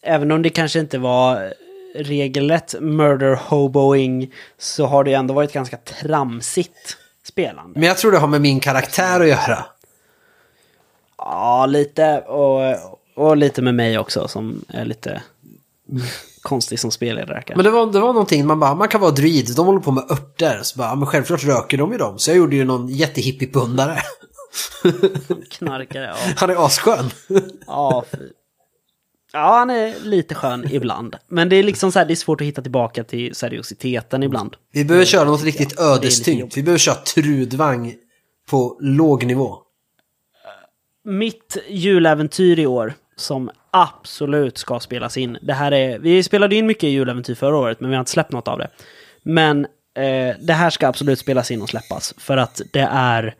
A: även om det kanske inte var regelrätt murder hoboing, så har det ändå varit ganska tramsigt spelande.
B: Men jag tror det har med min karaktär att göra.
A: Ja, lite och, och lite med mig också som är lite konstig som spelledare.
B: Men det var, det var någonting, man bara, man kan vara druid, de håller på med örter. Så bara, ja, men självklart röker de ju dem. Så jag gjorde ju någon jättehippie-pundare.
A: Knarkare, ja.
B: Han är asskön.
A: Ja, fy. ja, han är lite skön ibland. Men det är liksom så här, det är svårt att hitta tillbaka till seriositeten ibland.
B: Vi behöver köra något riktigt
A: lite
B: ödestyngt. Vi behöver köra trudvang på låg nivå.
A: Mitt juläventyr i år, som absolut ska spelas in. Det här är, vi spelade in mycket juläventyr förra året, men vi har inte släppt något av det. Men eh, det här ska absolut spelas in och släppas, för att det är...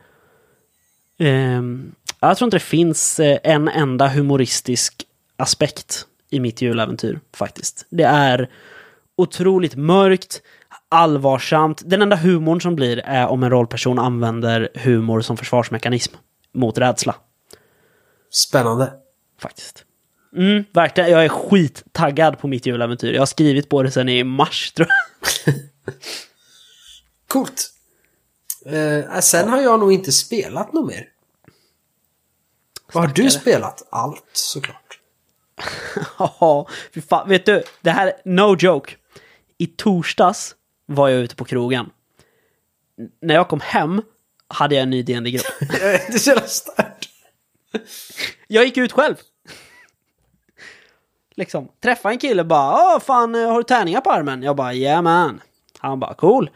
A: ehm, jag tror inte det finns eh, en enda humoristisk aspekt i mitt juläventyr, faktiskt. Det är otroligt mörkt, allvarsamt. Den enda humorn som blir är om en rollperson använder humor som försvarsmekanism mot rädsla.
B: Spännande.
A: Faktiskt. Mm, verkligen. Jag är skittaggad på mitt juläventyr. Jag har skrivit på det sedan i mars, tror jag.
B: Coolt. Eh, sen har jag nog inte spelat något mer. Vad har du spelat? Allt såklart.
A: Ja, fy fan. Vet du, det här, no joke. I torsdags var jag ute på krogen. N- När jag kom hem hade jag en ny dd grupp
B: det är så stört.
A: Jag gick ut själv. Liksom, träffa en kille bara, Åh, fan, eh, har du tärningar på armen? Jag bara, yeah man. Han bara, cool.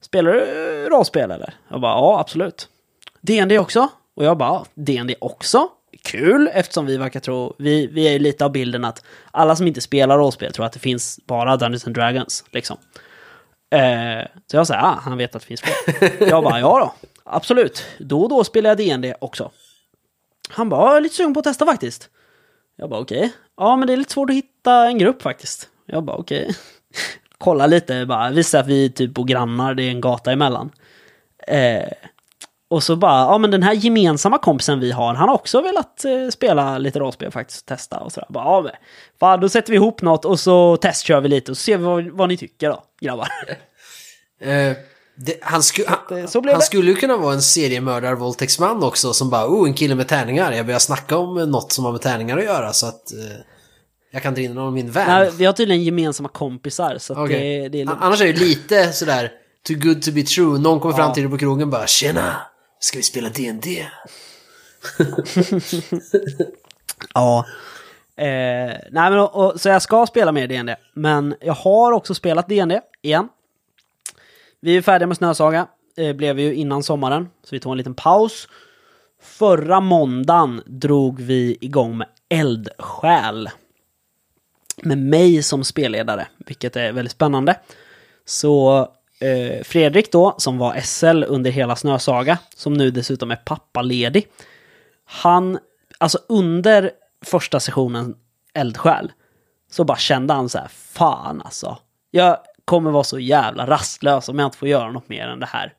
A: Spelar du eh, rollspel eller? Jag bara, ja absolut. DND också? Och jag bara, ja, DND också? Kul, eftersom vi verkar tro, vi, vi är ju lite av bilden att alla som inte spelar rollspel tror att det finns bara Dungeons and Dragons, liksom. Eh, så jag sa, ah, han vet att det finns fler. jag bara, ja då, absolut. Då och då spelar jag DND också. Han bara, jag är lite sugen på att testa faktiskt. Jag bara, okej. Ja, men det är lite svårt att hitta en grupp faktiskt. Jag bara, okej. Kolla lite, bara visa att vi typ bor grannar, det är en gata emellan. Eh, och så bara, ja men den här gemensamma kompisen vi har, han har också velat eh, spela lite rollspel faktiskt, testa och sådär. Bara, ja men, fan, då sätter vi ihop något och så testkör vi lite och så ser vi vad, vad ni tycker då, grabbar.
B: Eh, det, han, sku, han,
A: eh, så blev
B: han skulle ju kunna vara en seriemördar-våldtäktsman också som bara oh en kille med tärningar. Jag börjar snacka om eh, något som har med tärningar att göra så att eh, jag kan dra in honom i min van.
A: Nej, vi har tydligen gemensamma kompisar, så
B: Okej.
A: det, det är lugnt.
B: Annars är det lite sådär too good to be true. Någon kommer fram
A: Ja.
B: till dig på krogen bara tjena, ska vi spela D&D?
A: Ja. Eh, nej men och, och, så jag ska spela mer DND. Men jag har också spelat DND igen. Vi är färdiga med Snösaga. Eh, blev vi ju innan sommaren. Så vi tog en liten paus. Förra måndagen drog vi igång med Eldsjäl. Med mig som spelledare, vilket är väldigt spännande. Så eh, Fredrik då, som var SL under hela Snösaga, som nu dessutom är pappaledig. Han, alltså under första sessionen Eldsjäl, så bara kände han så här, fan alltså. Jag kommer vara så jävla rastlös om jag inte får göra något mer än det här.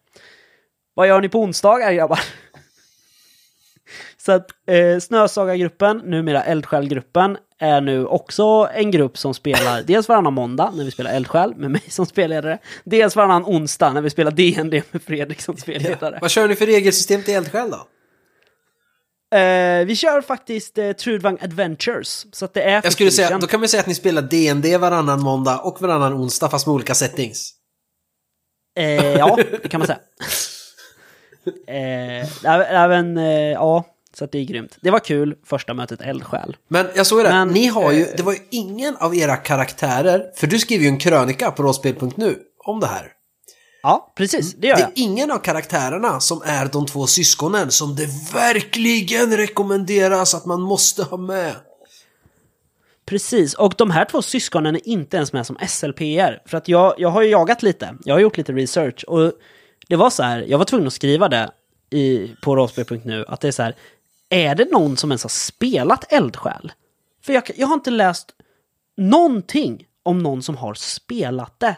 A: Vad gör ni på onsdagar grabbar? Så att eh, Snösaga-gruppen, numera Eldsjäl-gruppen, är nu också en grupp som spelar dels varannan måndag när vi spelar Eldsjäl med mig som spelledare, dels varannan onsdag när vi spelar DND med Fredrik som spelledare.
B: Vad kör ni för regelsystem till eldsjäl då?
A: Eh, vi kör faktiskt eh, Trudvang Adventures, så att det är
B: Jag skulle säga, då kan vi säga att ni spelar D&D varannan måndag och varannan onsdag fast med olika settings.
A: Eh, ja, det kan man säga. även, ja, så att det är grymt. Det var kul, första mötet Eldsjäl.
B: Men jag såg ju det,
A: Men,
B: ni har ju, det var ju ingen av era karaktärer, för du skriver ju en krönika på rollspel.nu om det här.
A: Ja, precis, det gör
B: Det
A: jag.
B: är ingen av karaktärerna som är de två syskonen som det verkligen rekommenderas att man måste ha med.
A: Precis, och de här två syskonen är inte ens med som SLPR. För att jag, jag har ju jagat lite, jag har gjort lite research och det var så här, jag var tvungen att skriva det i, på rollspel.nu, att det är så här, är det någon som ens har spelat Eldsjäl? För jag, jag har inte läst någonting om någon som har spelat det.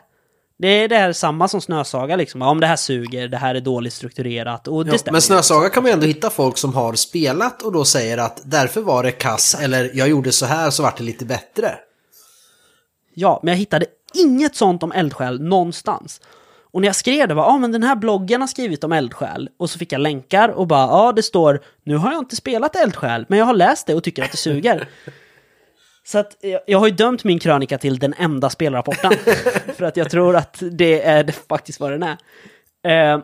A: Det är det här samma som Snösaga liksom, om det här suger, det här är dåligt strukturerat och det
B: Ja,
A: stämmer
B: men. Snösaga kan man ju ändå hitta folk som har spelat och då säger att därför var det kass eller jag gjorde så här så vart det lite bättre.
A: Ja, men jag hittade inget sånt om eldsjäl någonstans. Och när jag skrev det var, ja ah, men den här bloggen har skrivit om eldsjäl. Och så fick jag länkar och bara, ja ah, det står, nu har jag inte spelat eldsjäl, men jag har läst det och tycker att det suger. Så att jag, jag har ju dömt min krönika till den enda spelrapporten. för att jag tror att det är det faktiskt vad den är. Eh,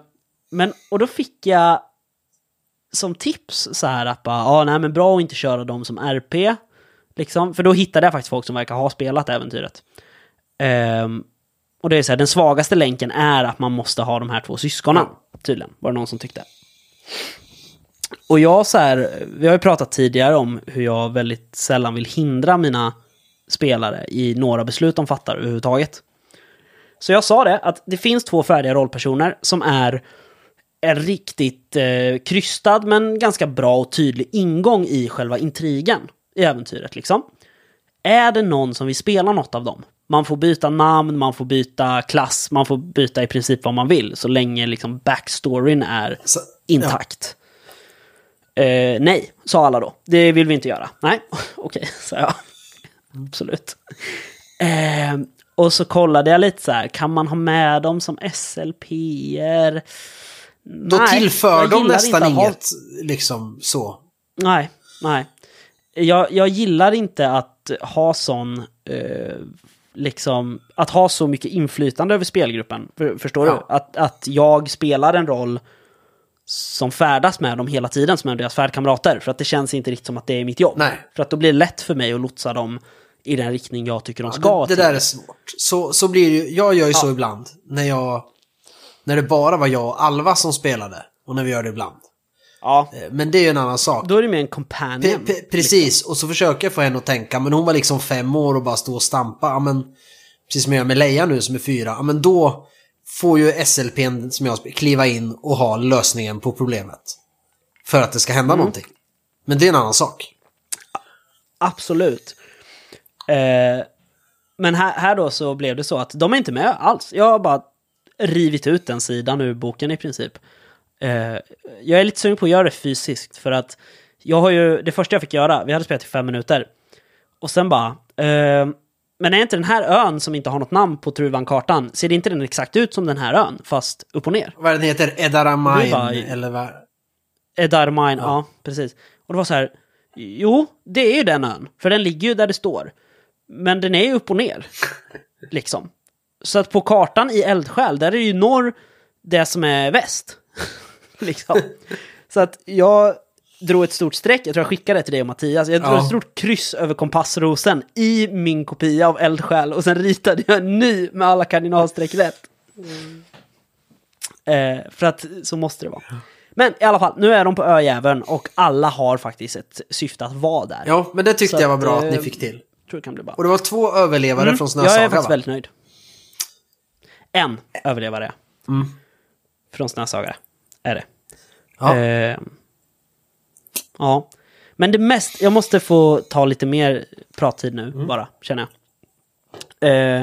A: men, och då fick jag som tips så här att bara, ja nej men bra att inte köra dem som RP. Liksom, för då hittade jag faktiskt folk som verkar ha spelat äventyret. Ehm, och det är så här, den svagaste länken är att man måste ha de här två syskonen. Tydligen, var det någon som tyckte. Och jag så här, vi har ju pratat tidigare om hur jag väldigt sällan vill hindra mina spelare i några beslut de fattar överhuvudtaget. Så jag sa det, att det finns två färdiga rollpersoner som är en riktigt eh, krystad men ganska bra och tydlig ingång i själva intrigen i äventyret liksom. Är det någon som vill spela något av dem? Man får byta namn, man får byta klass, man får byta i princip vad man vill så länge liksom backstoryn är intakt. Eh, nej, sa alla då. Det vill vi inte göra. Nej, okej, sa jag. Absolut. Eh, och så kollade jag lite så här, kan man ha med dem som SLP'er?
B: Då
A: Nej,
B: tillför de nästan inget, liksom så.
A: Nej, nej. Jag, jag gillar inte att ha sån, eh, liksom, att ha så mycket inflytande över spelgruppen. För, förstår
B: Ja.
A: du? Att, att jag spelar en roll som färdas med dem hela tiden, som är deras färdkamrater. För att det känns inte riktigt som att det är mitt jobb.
B: Nej.
A: För att då blir det lätt för mig att lotsa dem i den riktning jag tycker de ska.
B: det, det
A: till.
B: där är svårt. Så, så blir det ju, jag gör ju så ibland. När jag, när det bara var jag och Alva som spelade. Och när vi gör det ibland.
A: Ja,
B: Eh, Men det är ju en annan sak.
A: då är det mer en companion.
B: Pe- pe- precis, och så försöker jag få henne att tänka, men hon var liksom fem år och bara stå och stampa. Ja, men, precis som jag gör med Leia nu som är fyra. Ja, men då får ju SLPn som jag kliva in och ha lösningen på problemet. För att det ska hända någonting. Men det är en annan sak.
A: Absolut. Eh, men här, här då så blev det så att de är inte med alls. Jag har bara rivit ut den sidan ur boken i princip. Eh, jag är lite sugen på att göra det fysiskt för att jag har ju, det första jag fick göra, vi hade spelat i fem minuter. Och sen bara, eh, men är inte den här ön som inte har något namn på Truvan-kartan, ser det inte den exakt ut som den här ön, fast upp och ner?
B: Vad den heter? Edaramain? Eller vad?
A: Edarmine, ja. precis. Och det var så här, jo, det är ju den ön, för den ligger ju där det står. Men den är ju upp och ner, liksom. Så att på kartan i Eldsjäl, där är ju norr det som är väst. liksom. Så att jag drog ett stort streck, jag tror jag skickade det till dig och Mattias, jag drog
B: Ja.
A: ett stort kryss över kompassrosen i min kopia av Eldsjäl och sen ritade jag en ny med alla kardinalstreck rätt. Eh, för att så måste det vara. Men i alla fall, nu är de på öjäveln och alla har faktiskt ett syfte att vara där.
B: Ja, men det tyckte
A: Så
B: jag var
A: att,
B: bra att
A: eh,
B: ni fick till.
A: tror det kan bli bra.
B: Och det var två överlevare från
A: Mm. Jag är
B: Snösaga
A: faktiskt
B: va?
A: väldigt nöjd. En överlevare.
B: Mm.
A: Från Snösaga är det.
B: Ja.
A: Eh, ja. Men det mest, jag måste få ta lite mer prattid nu
B: Mm.
A: bara, känner jag. Eh,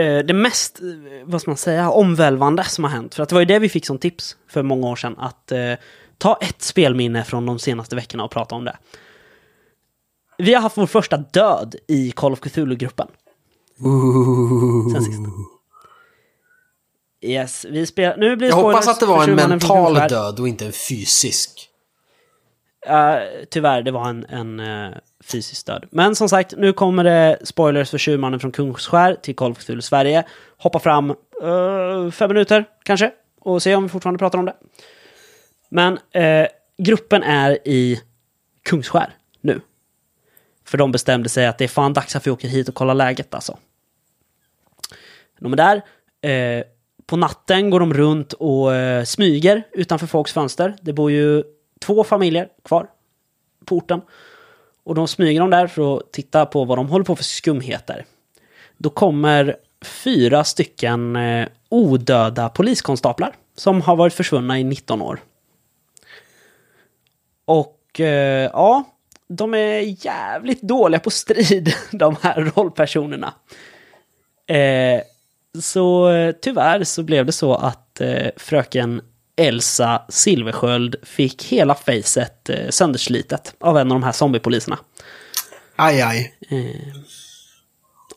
A: eh, det mest, vad ska man säga, omvälvande som har hänt. För att det var ju det vi fick som tips för många år sedan. Att eh, ta ett spelminne från de senaste veckorna och prata om det. Vi har haft vår första död i Call of Cthulhu-gruppen. Sen sist. Yes, vi spelar... Nu blir det
B: Jag hoppas att det var en mental död och inte en fysisk.
A: Uh, tyvärr, det var en, en uh, fysisk död. Men som sagt, nu kommer det spoilers för Tjurmannen från Kungsskär till Call of Sverige. Hoppa fram uh, fem minuter kanske och se om vi fortfarande pratar om det. Men gruppen är i Kungsskär nu. För de bestämde sig att det är fan dags att vi åker hit och kollar läget alltså. De är där. Eh, på natten går de runt och eh, smyger utanför folks fönster. Det bor ju två familjer kvar på orten. Och de smyger de där för att titta på vad de håller på för skumheter. Då kommer fyra stycken eh, odöda poliskonstaplar som har varit försvunna i 19 år. Och eh, ja, de är jävligt dåliga på strid, de här rollpersonerna. Eh, så eh, tyvärr så blev det så att eh, fröken Elsa Silversköld fick hela facet eh, sönderslitet av en av de här zombiepoliserna.
B: Aj, aj.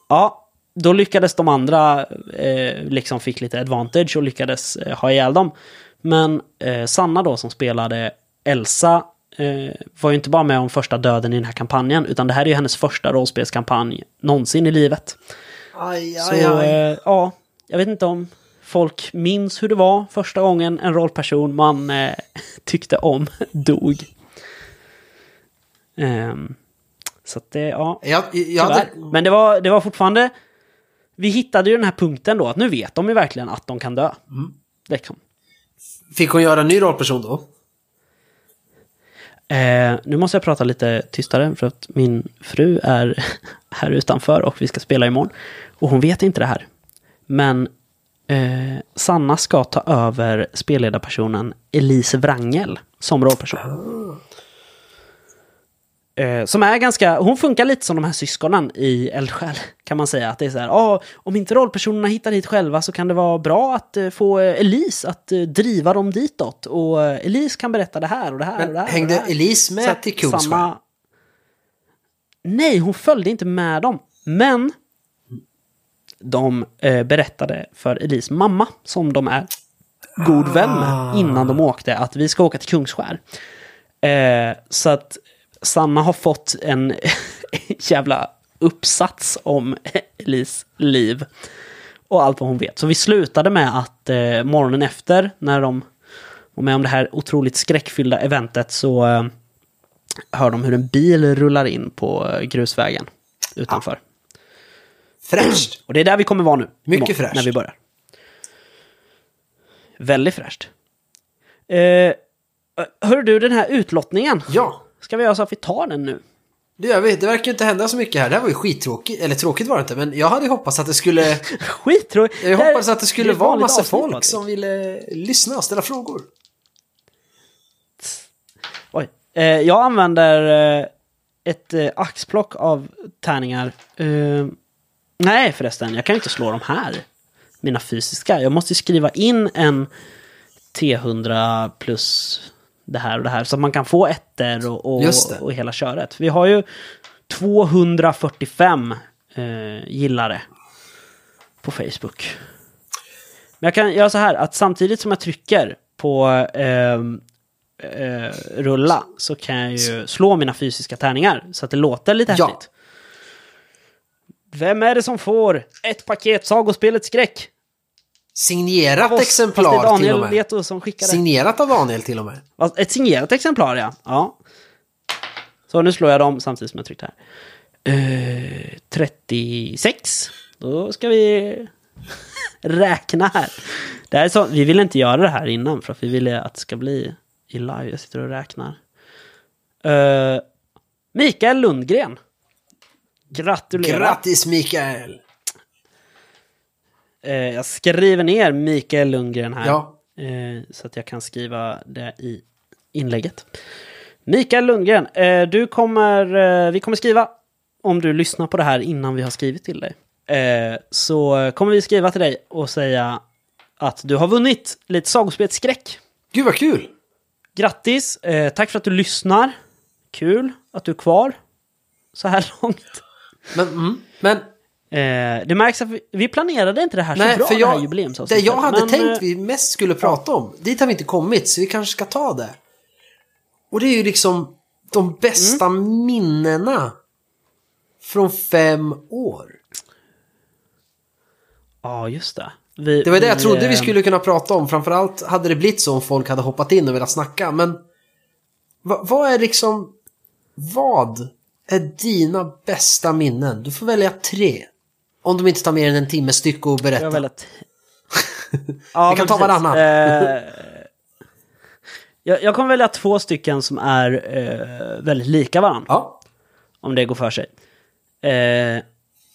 A: Ja, då lyckades de andra, eh, liksom fick lite advantage och lyckades eh, ha ihjäl dem. Men eh, Sanna då som spelade Elsa eh, var ju inte bara med om första döden i den här kampanjen, utan det här är ju hennes första rollspelskampanj någonsin i livet.
B: Aj,
A: Så
B: aj, aj.
A: eh, ja, jag vet inte om folk minns hur det var första gången en rollperson man eh, tyckte om dog. Ehm, så att det, ja, tyvärr.
B: hade,
A: Men det var, det var fortfarande... Vi hittade ju den här punkten då, att nu vet de ju verkligen att de kan dö.
B: Mm.
A: Liksom.
B: fick hon göra en ny rollperson då?
A: Eh, nu måste jag prata lite tystare för att min fru är här utanför och vi ska spela imorgon. Och hon vet inte det här. Men eh, Sanna ska ta över spelledarpersonen Elise Wrangel som rollperson. Eh, som är ganska, hon funkar lite som de här syskonen i Eldsjäl, kan man säga. Att det är så här, ah, om inte rollpersonerna hittar hit själva så kan det vara bra att eh, få eh, Elise att eh, driva dem ditåt. Och eh, Elise kan berätta det här och det här och
B: Men
A: det här. och
B: hängde
A: det här.
B: Elise med till Kungsskär?
A: samma- Nej, hon följde inte med dem. Men de eh, berättade för Elis mamma, som de är god vän med, innan de åkte, att vi ska åka till Kungsskär. Eh, så att Sanna har fått en jävla uppsats om Elis liv och allt vad hon vet. Så vi slutade med att eh, morgonen efter, när de var med om det här otroligt skräckfyllda eventet, så eh, hör de hur en bil rullar in på eh, grusvägen utanför.
B: Fräscht!
A: Och det är där vi kommer vara nu.
B: Mycket fräscht.
A: När vi börjar. Väldigt fräscht. Eh, hör du, den här utlottningen.
B: Ja,
A: Ska vi göra så att vi tar den nu?
B: det gör vi. Det verkar inte hända så mycket här. Det här var ju skittråkigt. Eller tråkigt var det inte, men jag hade hoppats att det skulle...
A: Skittråkigt.
B: Jag hoppades att det skulle
A: ett
B: vara
A: vanligt
B: massa
A: avsnitt,
B: folk
A: Patrik.
B: som ville lyssna och ställa frågor.
A: Oj. Eh, jag använder eh, ett eh, axplock av tärningar. Eh, nej förresten, jag kan ju inte slå de här. Mina fysiska. Jag måste ju skriva in en T100 plus det här och det här. Så att man kan få ettor och, och, och hela köret. Vi har ju 245 eh, gillare på Facebook. Men jag kan göra så här att samtidigt som jag trycker på ehm, eh, rulla så kan jag ju slå mina fysiska tärningar så att det låter lite
B: Ja.
A: häftigt. Vem är det som får ett paket Sagospelets skräck?
B: Signerat
A: oss,
B: exemplar till och med.
A: Leto som skickade.
B: Signerat av Daniel till och med.
A: Ett signerat exemplar, ja. ja. Så nu slår jag dem samtidigt som jag tryckte här. Eh, 36. Då ska vi räkna här. Det här är så, vi ville inte göra det här innan för att vi ville att det ska bli i live. Jag sitter och räknar. Eh, Mikael Lundgren. Gratulerar.
B: Grattis Mikael!
A: Eh, jag skriver ner Mikael Lundgren här.
B: Ja.
A: Eh, så att jag kan skriva det i inlägget. Mikael Lundgren, eh, du kommer, eh, vi kommer skriva, om du lyssnar på det här innan vi har skrivit till dig, eh, så kommer vi skriva till dig och säga att du har vunnit lite sagospelsskräck.
B: Gud vad kul!
A: Grattis, eh, tack för att du lyssnar. Kul att du är kvar så här långt.
B: Men, mm, men
A: Eh, det märks att vi, vi planerade inte det här så
B: nej,
A: bra,
B: för
A: det här
B: jag, det
A: jubileumsavsnittet.
B: jag hade
A: men,
B: tänkt
A: eh,
B: vi mest skulle prata om, dit har vi inte kommit så vi kanske ska ta det. Och det är ju liksom de bästa
A: Mm.
B: minnena från fem år.
A: Ja, just det. Vi,
B: Det var det jag trodde vi
A: eh,
B: skulle kunna prata om. Framförallt hade det blivit så om folk hade hoppat in och velat snacka. Men va, vad är liksom... Vad är dina bästa minnen? Du får välja tre. Om de inte tar mer än en timme styck och berätta.
A: Jag velat... ja,
B: Vi kan ta
A: precis.
B: varannan.
A: Eh, jag, jag kommer välja två stycken som är eh, väldigt lika varandra.
B: Ja.
A: Om det går för sig. Eh,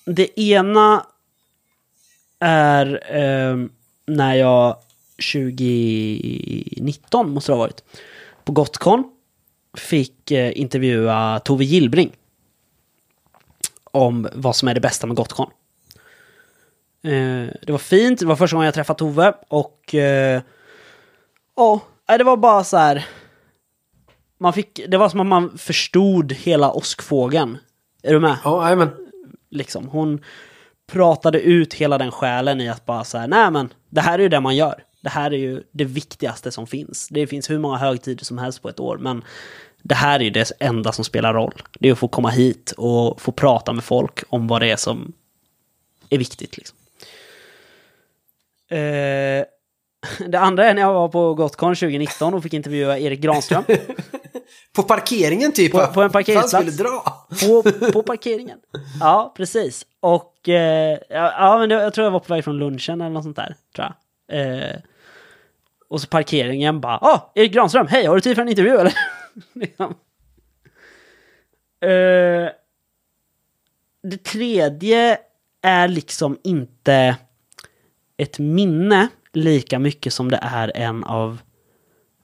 A: det ena är eh, när jag 2019 måste det ha varit. På Gotcon fick eh, intervjua Tove Gillbring. Om vad som är det bästa med Gotcon. Eh, det var fint, det var första gången jag träffade Tove och eh, ja, det var bara så här. Man fick, det var som att man förstod hela åskfågeln. Är du med?
B: Ja, nej, men
A: Liksom, hon pratade ut hela den själen i att bara så här, nej men, det här är ju det man gör. Det här är ju det viktigaste som finns. Det finns hur många högtider som helst på ett år, men det här är det enda som spelar roll. Det är att få komma hit och få prata med folk om vad det är som är viktigt. Liksom. Eh, det andra är när jag var på Gotcon 2019 och fick intervjua Erik Granström.
B: på parkeringen typ.
A: På- på en parkeringsplats.
B: Skulle dra.
A: På, på parkeringen. Ja, precis. Och eh, ja, men jag tror jag var på väg från lunchen eller något sånt där. Tror jag. Eh, och så parkeringen bara, ah, Erik Granström, hej, har du tid för en intervju eller? eh, det tredje är liksom inte ett minne lika mycket som det är en av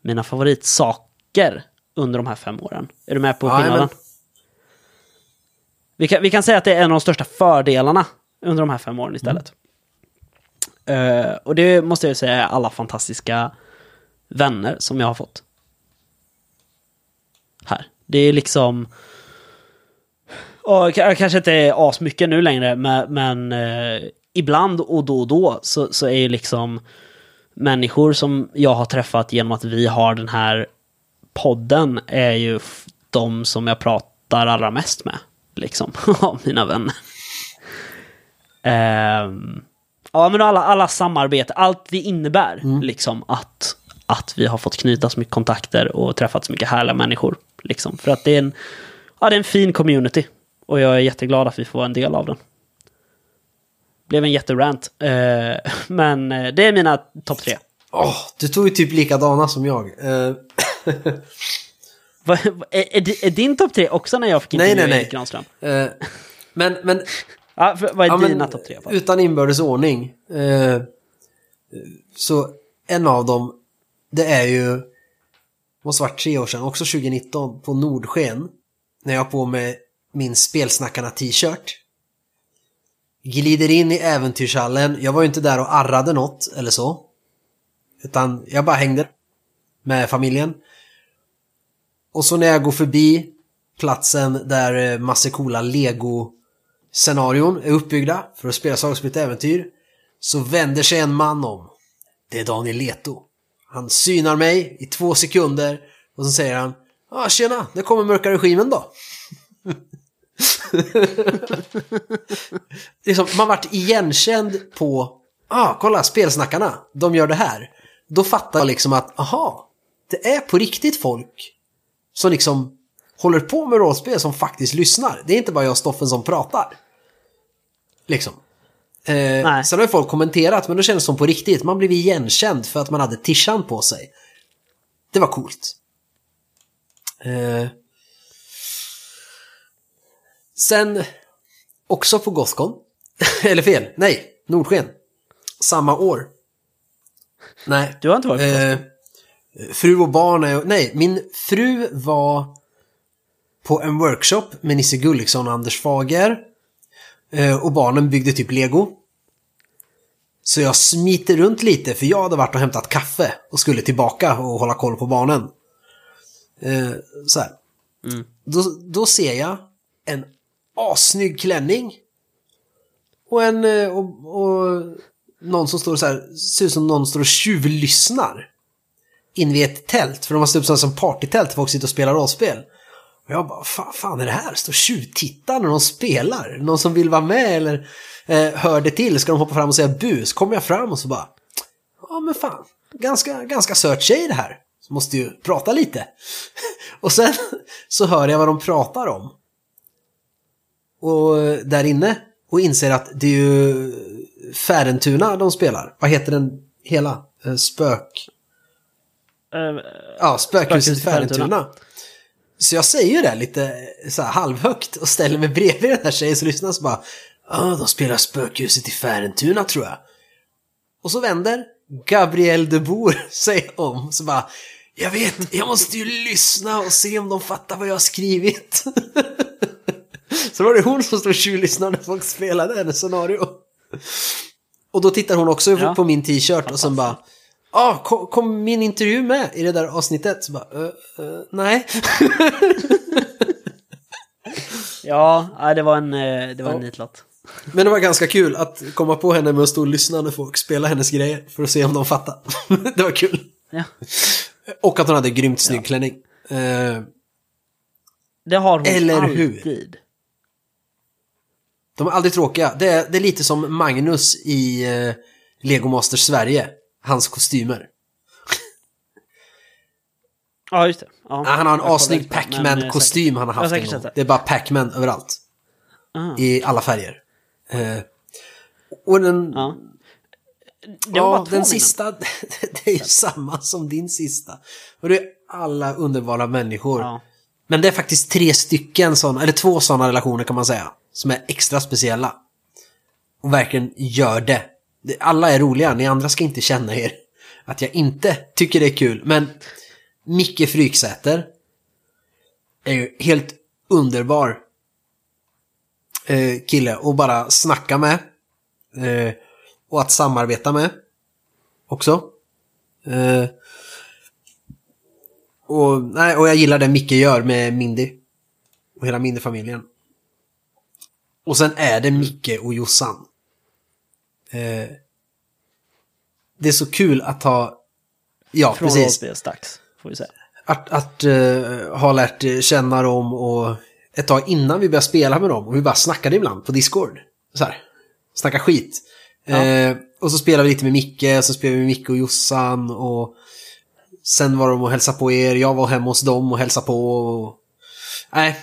A: mina favoritsaker under de här fem åren. Är du med på
B: Ja,
A: skillnaden? Vi kan, vi kan säga att det är en av de största fördelarna under de här fem åren istället. Eh, och det måste jag säga är alla fantastiska vänner som jag har fått. Här. Det är liksom... Och kanske inte är asmycket nu längre, men, men eh, ibland och då och då så, så är ju liksom människor som jag har träffat genom att vi har den här podden är ju de som jag pratar allra mest med. Liksom, av mina vänner. Ehm, ja, men alla, alla samarbete, allt det innebär liksom att, att vi har fått knyta så mycket kontakter och träffat så mycket härliga människor. Liksom. För att det är, en, ja, det är en fin community. Och jag är jätteglad att vi får vara en del av den. Blev en jätterant. Eh, men eh, det är mina topp tre.
B: Åh, du tog ju typ likadana som jag. Eh,
A: Vad- är, är, är din topp tre också när jag fick
B: Nej,
A: intervjua
B: nej, nej.
A: Erik Granström?
B: eh, men, men
A: Ja, för, vad är
B: Ja,
A: dina topp tre?
B: Utan inbördes ordning. Eh, så en av dem, det är ju, måste varit tre år sedan, också 2019, på Nordsken. När jag har på mig min Spelsnackarna t-shirt. Glider in i äventyrshallen. Jag var ju inte där och arrade något eller så. Utan jag bara hängde med familjen. Och så när jag går förbi platsen där eh, massa coola lego scenarion är uppbyggda för att spela Saga äventyr så vänder sig en man om. Det är Daniel Leto. Han synar mig i två sekunder och så säger han ah, tjena, det kommer mörka regimen då. liksom, man vart igenkänd på ah, kolla spelsnackarna, de gör det här. Då fattar jag liksom att aha, det är på riktigt folk som liksom håller på med rollspel som faktiskt lyssnar. Det är inte bara jag och Stoffen som pratar. Liksom. Eh,
A: Nej.
B: sen har folk kommenterat, men då kändes det som på riktigt. Man blev igenkänd för att man hade tishan på sig. Det var coolt. Eh, sen, också på Gothcon. Eller fel, nej, Nordsken. Samma år. Nej.
A: Du har inte varit på
B: Eh, fru och barn är... Nej, min fru var på en workshop med Nisse Gulliksson och Anders Fager. Eh, och barnen byggde typ lego. Så jag smiter runt lite för jag hade varit och hämtat kaffe och skulle tillbaka och hålla koll på barnen. Eh, så här. Då, då ser jag en assnygg klänning. Och en... eh, Och, och någon som står så här, ser ut som någon står och tjuvlyssnar. In vid ett tält, för de har ställt upp som partytält folk sitter och spelar rollspel. Och jag bara, fan, fan är det här? Står tjuvtittar när de spelar? Någon som vill vara med eller eh, hör det till? Ska de hoppa fram och säga bu? Så kommer jag fram och så bara, ja men fan, ganska, ganska söt tjej det här. Så måste ju prata lite. och sen så hör jag vad de pratar om. Och eh, där inne och inser att det är ju Färentuna de spelar. Vad heter den hela? Eh, Spök...
A: Eh,
B: Ja, Spökhuset
A: Färentuna.
B: Färentuna. Så jag säger ju det lite så här halvhögt och ställer mig bredvid den här tjejen som lyssnar så bara Ja, de spelar Spökhuset i Färentuna tror jag. Och så vänder Gabriel de Boer sig om så bara Jag vet, jag måste ju lyssna och se om de fattar vad jag har skrivit. så var det hon som stod och tjuvlyssnade när folk spelade hennes scenario. Och då tittar hon också
A: Ja.
B: på min t-shirt och sen bara ah, kom, kom min intervju med i det där avsnittet? Så bara, "Eh, eh, nej.
A: ja, det var en, eh, det var en
B: Ja.
A: nitlott.
B: Men det var ganska kul att komma på henne med att stå och lyssna när folk spelar hennes grejer för att se om de fattar. det var kul.
A: Ja.
B: Och att hon hade grymt snygg klänning. Eh,
A: Det har hon
B: Eller hur?
A: alltid.
B: de är aldrig tråkiga. Det är, det är lite som Magnus i eh, Lego Masters Sverige. Hans kostymer.
A: Ja, just det. Ja.
B: Han har en assnygg
A: inte, men, eh,
B: Pac-Man-kostym han har haft en gång. Det är bara Pac-Man överallt.
A: Ah.
B: I alla färger. Eh, och den,
A: Ja.
B: Ja, den sista, det är ju samma som din sista. Och det är alla underbara människor.
A: Ja.
B: Men det är faktiskt tre stycken sådana, eller två sådana relationer kan man säga. Som är extra speciella. Och verkligen gör det. Alla är roliga, ni andra ska inte känna er att jag inte tycker det är kul. Men Micke Fryksäter är ju helt underbar eh, kille att bara snacka med. Eh, och att samarbeta med. Också. Eh, och, nej, och jag gillar det Micke gör med Mindy. Och hela Mindy-familjen. Och sen är det Micke och Jossan. Eh, det är så kul att ha... Ja,
A: Från
B: precis.
A: rollspelsdags, får vi säga.
B: Att, att eh, ha lärt känna dem och ett tag innan vi började spela med dem och vi bara snackade ibland på Discord. Så här, snacka skit.
A: Ja.
B: Eh, och så spelade vi lite med Micke, så spelade vi med Micke och Jossan och sen var de och hälsade på er, jag var hemma hos dem och hälsade på. Och... Nej.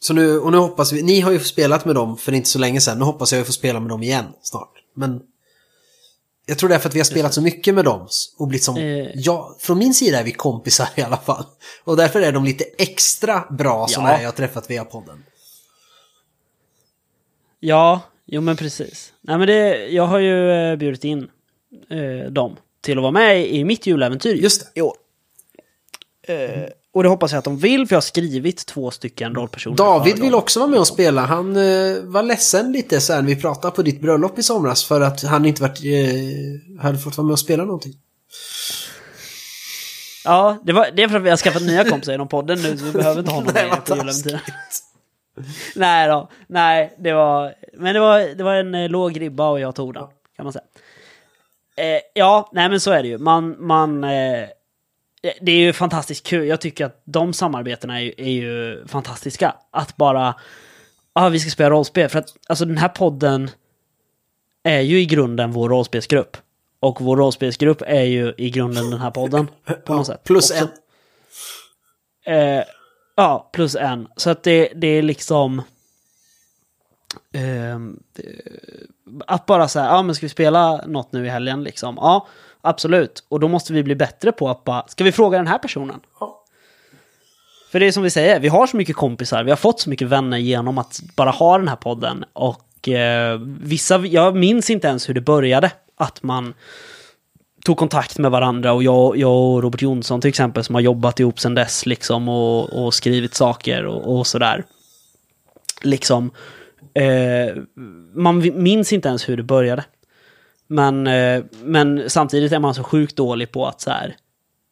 B: Så nu, och nu hoppas vi, ni har ju spelat med dem för inte så länge sedan, nu hoppas jag att få spela med dem igen snart. Men jag tror det är för att vi har spelat så mycket med dem och blivit som,
A: Eh.
B: ja, från min sida är vi kompisar i alla fall. Och därför är de lite extra bra som
A: Ja.
B: är jag har träffat via podden.
A: Ja, jo men precis. Nej men det, jag har ju eh, bjudit in eh, dem till att vara med i mitt juläventyr
B: Just det.
A: i år. Eh, och det hoppas jag att de vill, för jag har skrivit två stycken rollpersoner.
B: David vill också vara med och spela. Han eh, var ledsen lite sen när vi pratade på ditt bröllop i somras för att han inte varit, eh, hade fått vara med och spela någonting.
A: Ja, det, var, det är för att vi har skaffat nya kompisar inom podden nu, så vi behöver inte ha någon
B: Nej,
A: på juläventyret.
B: taskigt.
A: Nej då, nej, det var... Men det var, det var en eh, låg ribba och jag tog den, kan man säga. Eh, ja, nej men så är det ju. Man, man... Eh, det är ju fantastiskt kul. Jag tycker att de samarbetena är, ju- är ju fantastiska. Att bara... Ja, vi ska spela rollspel. För att alltså den här podden är ju i grunden vår rollspelsgrupp. Och vår rollspelsgrupp är ju i grunden den här podden. På något sätt.
B: Plus
A: också.
B: en.
A: Eh, ja, plus en. Så att det, det är liksom... det- att bara säga, ja men ska vi spela något nu i helgen liksom? Ja, absolut. Och då måste vi bli bättre på att bara, ska vi fråga den här personen?
B: Ja.
A: För det är som vi säger, vi har så mycket kompisar, vi har fått så mycket vänner genom att bara ha den här podden. Och eh, vissa, jag minns inte ens hur det började. Att man tog kontakt med varandra och jag, jag och Robert Jonsson till exempel som har jobbat ihop sedan dess liksom och, och skrivit saker och, och sådär. Liksom. Eh, man minns inte ens hur det började. Men, eh, men samtidigt är man så sjukt dålig på att så här,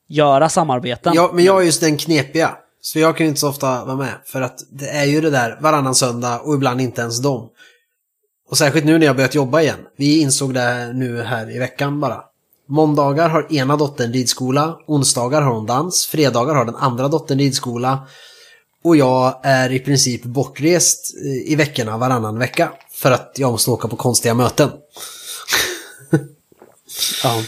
A: göra samarbeten.
B: Ja, men jag är just den knepiga. Så jag kan inte så ofta vara med. För att det är ju det där varannan söndag och ibland inte ens dem. Och särskilt nu när jag börjat jobba igen. Vi insåg det nu här i veckan bara. Måndagar har ena dottern ridskola, onsdagar har hon dans, fredagar har den andra dottern ridskola. Och jag är i princip bortrest eh, i veckorna varannan vecka. För att jag måste åka på konstiga möten.
A: Ja.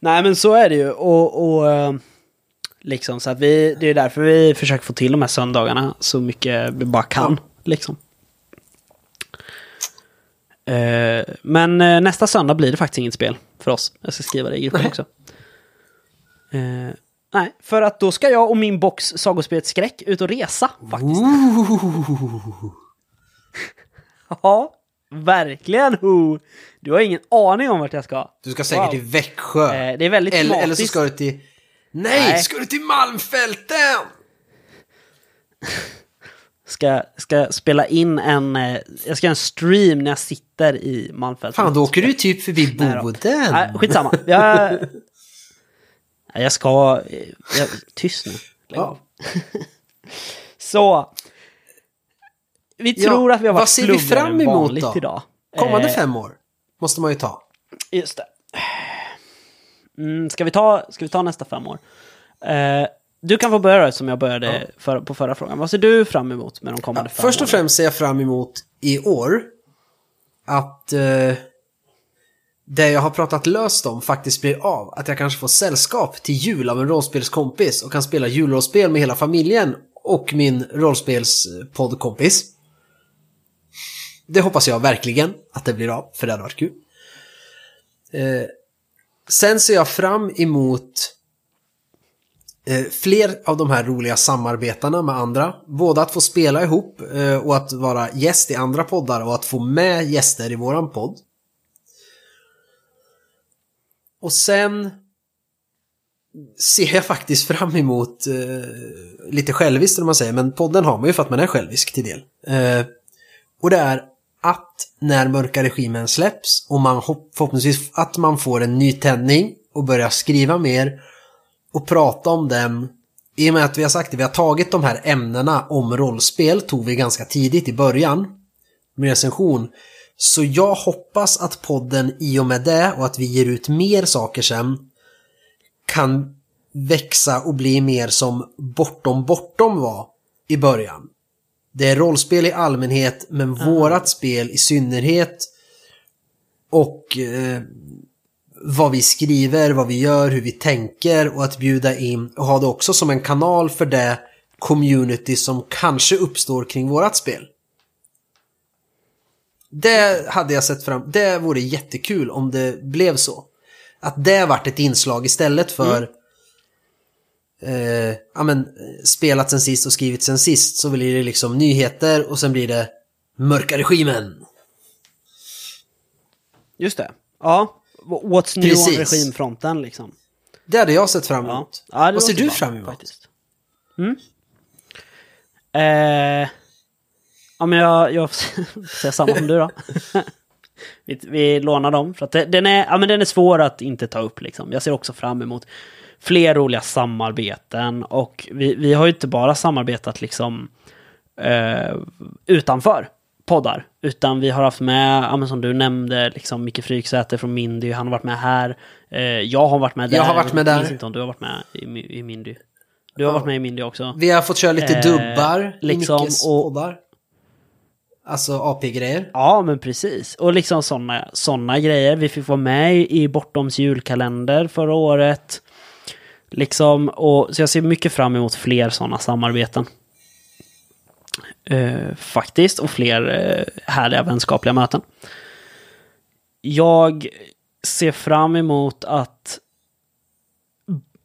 A: Nej men så är det ju. Och, och eh, liksom så att vi, det är därför vi försöker få till de här söndagarna så mycket vi bara kan. Liksom. Eh, men eh, nästa söndag blir det faktiskt inget spel för oss. Jag ska skriva det i gruppen också. Eh, nej, för att då ska jag och min box Sagospelet Skräck ut och resa faktiskt. Ja, verkligen. Ho. Du har ingen aning om vart jag ska.
B: Du ska säkert
A: Wow.
B: till Växjö.
A: Eh, det är väldigt
B: eller, eller så ska du till... Nej,
A: Nej.
B: ska du till Malmfälten?
A: ska, ska spela in en... Eh, jag ska göra en stream när jag sitter i Malmfälten.
B: Fan, då åker du typ förbi. Boden.
A: Nej, skitsamma. Jag, jag ska... eh, Jag, tyst nu.
B: Ja.
A: Så. Vi
B: Ja,
A: tror att vi har
B: vad
A: varit
B: ser vi
A: pluggare
B: fram
A: än
B: emot
A: vanligt
B: då?
A: idag.
B: Kommande
A: Eh,
B: fem år måste man ju ta.
A: Just det. Mm, ska, vi ta, ska vi ta nästa fem år? Eh, du kan få börja som jag började för, på förra frågan. Vad ser du fram emot med de kommande fem
B: Först och främst ser jag fram emot i år att eh, det jag har pratat löst om faktiskt blir av. Att jag kanske får sällskap till jul av en rollspelskompis och kan spela julrollspel med hela familjen och min rollspelspoddkompis. Det hoppas jag verkligen att det blir av, för det hade varit kul. Eh, sen ser jag fram emot eh, fler av de här roliga samarbetena med andra. Både att få spela ihop eh, och att vara gäst i andra poddar och att få med gäster i våran podd. Och sen ser jag faktiskt fram emot eh, lite själviskt om man säger, men podden har man ju för att man är självisk till del. Eh, och det är att när mörka regimen släpps och man förhoppningsvis att man får en ny tändning och börjar skriva mer och prata om den. I och med att vi har sagt det, vi har tagit de här ämnena om rollspel, tog vi ganska tidigt i början med recension. Så jag hoppas att podden i och med det och att vi ger ut mer saker sen kan växa och bli mer som Bortom Bortom var i början. Det är rollspel i allmänhet, men vårat spel i synnerhet. Och eh, vad vi skriver, vad vi gör, hur vi tänker och att bjuda in och ha det också som en kanal för det community som kanske uppstår kring vårat spel. Det hade jag sett fram Det vore jättekul om det blev så. Att det vart ett inslag istället för eh, ja, men, spelat sen sist och skrivit sen sist så blir det liksom nyheter och sen blir det mörka regimen.
A: Just det. Ja. What's new
B: Precis.
A: on regimfronten liksom.
B: Det hade jag sett fram
A: Ja.
B: emot.
A: Ja, det
B: Vad ser du
A: bra,
B: fram emot?
A: Faktiskt. Mm. Eh, ja, men jag, jag säga samma som du då. vi, vi lånar dem för att det, den, är, ja, men den är svår att inte ta upp liksom. Jag ser också fram emot fler roliga samarbeten och vi, vi har ju inte bara samarbetat liksom eh, utanför poddar. Utan vi har haft med, ja, men som du nämnde, liksom Micke Fryksäter från Mindy, han har varit med här. Eh, jag har varit med där.
B: Jag har varit med
A: Jag minns
B: där.
A: inte om du har varit med i, i Mindy. Du har
B: Ja.
A: varit med i Mindy också.
B: Vi har fått köra lite
A: Eh,
B: dubbar
A: liksom,
B: i Mickes
A: och-
B: poddar. Alltså AP-grejer.
A: Ja, men precis. Och liksom sådana såna grejer. Vi fick vara med i Bortoms julkalender förra året. Liksom, och, så jag ser mycket fram emot fler sådana samarbeten. Eh, faktiskt, och fler eh, härliga vänskapliga möten. Jag ser fram emot att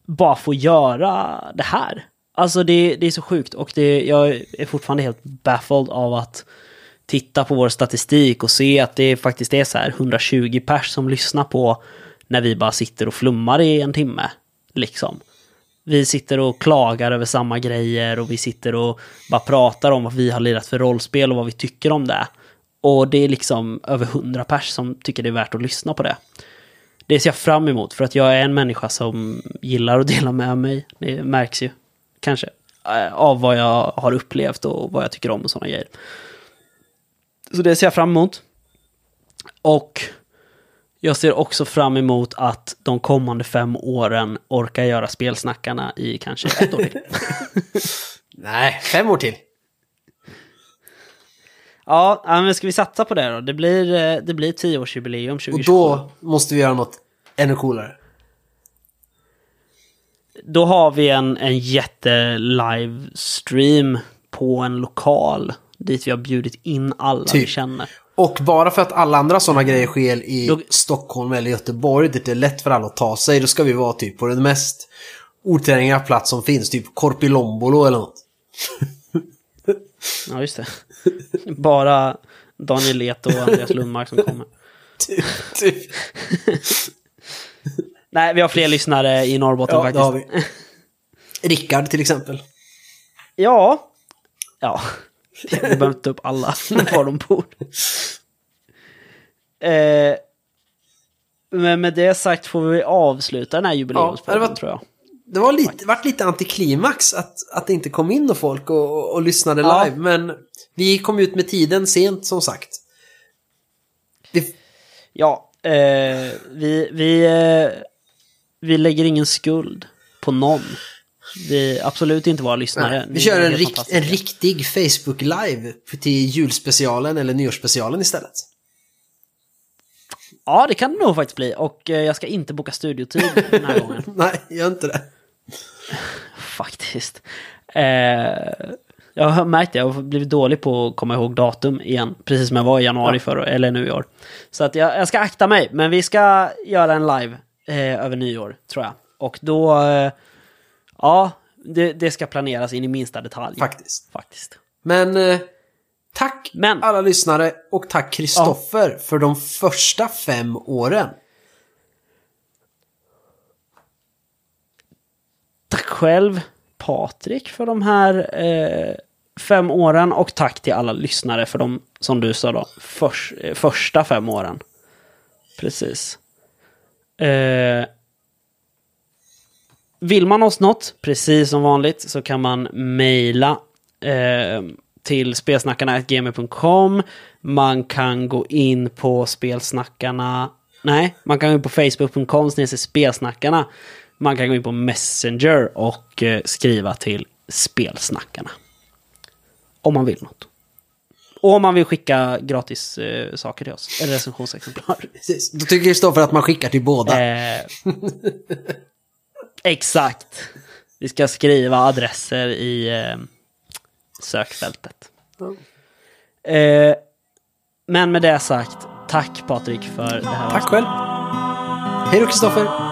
A: bara få göra det här. Alltså det, det är så sjukt och det, jag är fortfarande helt baffled av att titta på vår statistik och se att det faktiskt är så här 120 pers som lyssnar på när vi bara sitter och flummar i en timme. Liksom. Vi sitter och klagar över samma grejer och vi sitter och bara pratar om vad vi har lirat för rollspel och vad vi tycker om det. Och det är liksom över 100 pers som tycker det är värt att lyssna på det. Det ser jag fram emot för att jag är en människa som gillar att dela med mig. Det märks ju kanske eh, av vad jag har upplevt och vad jag tycker om och sådana grejer. Så det ser jag fram emot. Och jag ser också fram emot att de kommande fem åren orkar göra spelsnackarna i kanske ett år till.
B: Nej, fem år till.
A: ja, men ska vi satsa på det då? Det blir, eh, det blir tioårsjubileum
B: Och
A: 2027.
B: då måste vi göra något ännu coolare.
A: Då har vi en, en jätte-livestream på en lokal dit vi har bjudit in alla vi
B: Typ.
A: känner.
B: Och bara för att alla andra sådana grejer sker i
A: Då-
B: Stockholm eller Göteborg, det är lätt för alla att ta sig, då ska vi vara typ på den mest otillgängliga plats som finns, typ Korpilombolo eller något.
A: Ja, just det. Bara Daniel Leto och Andreas Lundmark som kommer.
B: Typ, typ.
A: Nej, vi har fler lyssnare i Norrbotten
B: Ja, det
A: faktiskt.
B: har vi. Rickard till exempel.
A: Ja. Ja. Vi behöver inte ta upp alla var de bor. Eh, men med det sagt får vi avsluta den här jubileumspodden
B: Ja, det var-
A: tror jag.
B: Det var lite, vart lite antiklimax att, att det inte kom in någon folk och, och, och lyssnade
A: Ja.
B: live. Men vi kom ut med tiden sent som sagt. Vi,
A: Ja, eh, vi, vi, eh, vi lägger ingen skuld på någon. Vi absolut inte våra lyssnare.
B: nej, vi
A: Ni
B: kör en, rikt, en riktig Facebook-live till julspecialen eller nyårsspecialen istället.
A: Ja, det kan det nog faktiskt bli. Och eh, jag ska inte boka studiotid den här gången.
B: Nej, gör inte det.
A: Faktiskt. Eh, jag har märkt det, jag har blivit dålig på att komma ihåg datum igen. Precis som jag var i januari
B: Ja.
A: förra, eller nu i år. Så att jag, jag ska akta mig, men vi ska göra en live eh, över nyår, tror jag. Och då, eh, ja, det, det ska planeras in i minsta detalj.
B: Faktiskt.
A: Faktiskt.
B: Men eh, tack
A: Men-
B: alla lyssnare och tack Kristoffer för de första fem åren.
A: tack själv Patrik för de här eh, fem åren och tack till alla lyssnare för de, som du sa då, förs, eh, första fem åren. Precis. Eh, vill man oss något, precis som vanligt, så kan man mejla eh, till spelsnackarna.gmail.com. Man kan gå in på spelsnackarna... Nej, man kan gå in på facebook.com spelsnackarna. Man kan gå in på Messenger och eh, skriva till spelsnackarna. Om man vill något. Och om man vill skicka gratis eh, saker till oss, eller recensionsexemplar.
B: Precis. Då tycker Kristoffer att man skickar till båda.
A: Eh, exakt. Vi ska skriva adresser i eh, sökfältet. Eh, men med det sagt, tack Patrik för det här.
B: Tack själv. Hej då Kristoffer.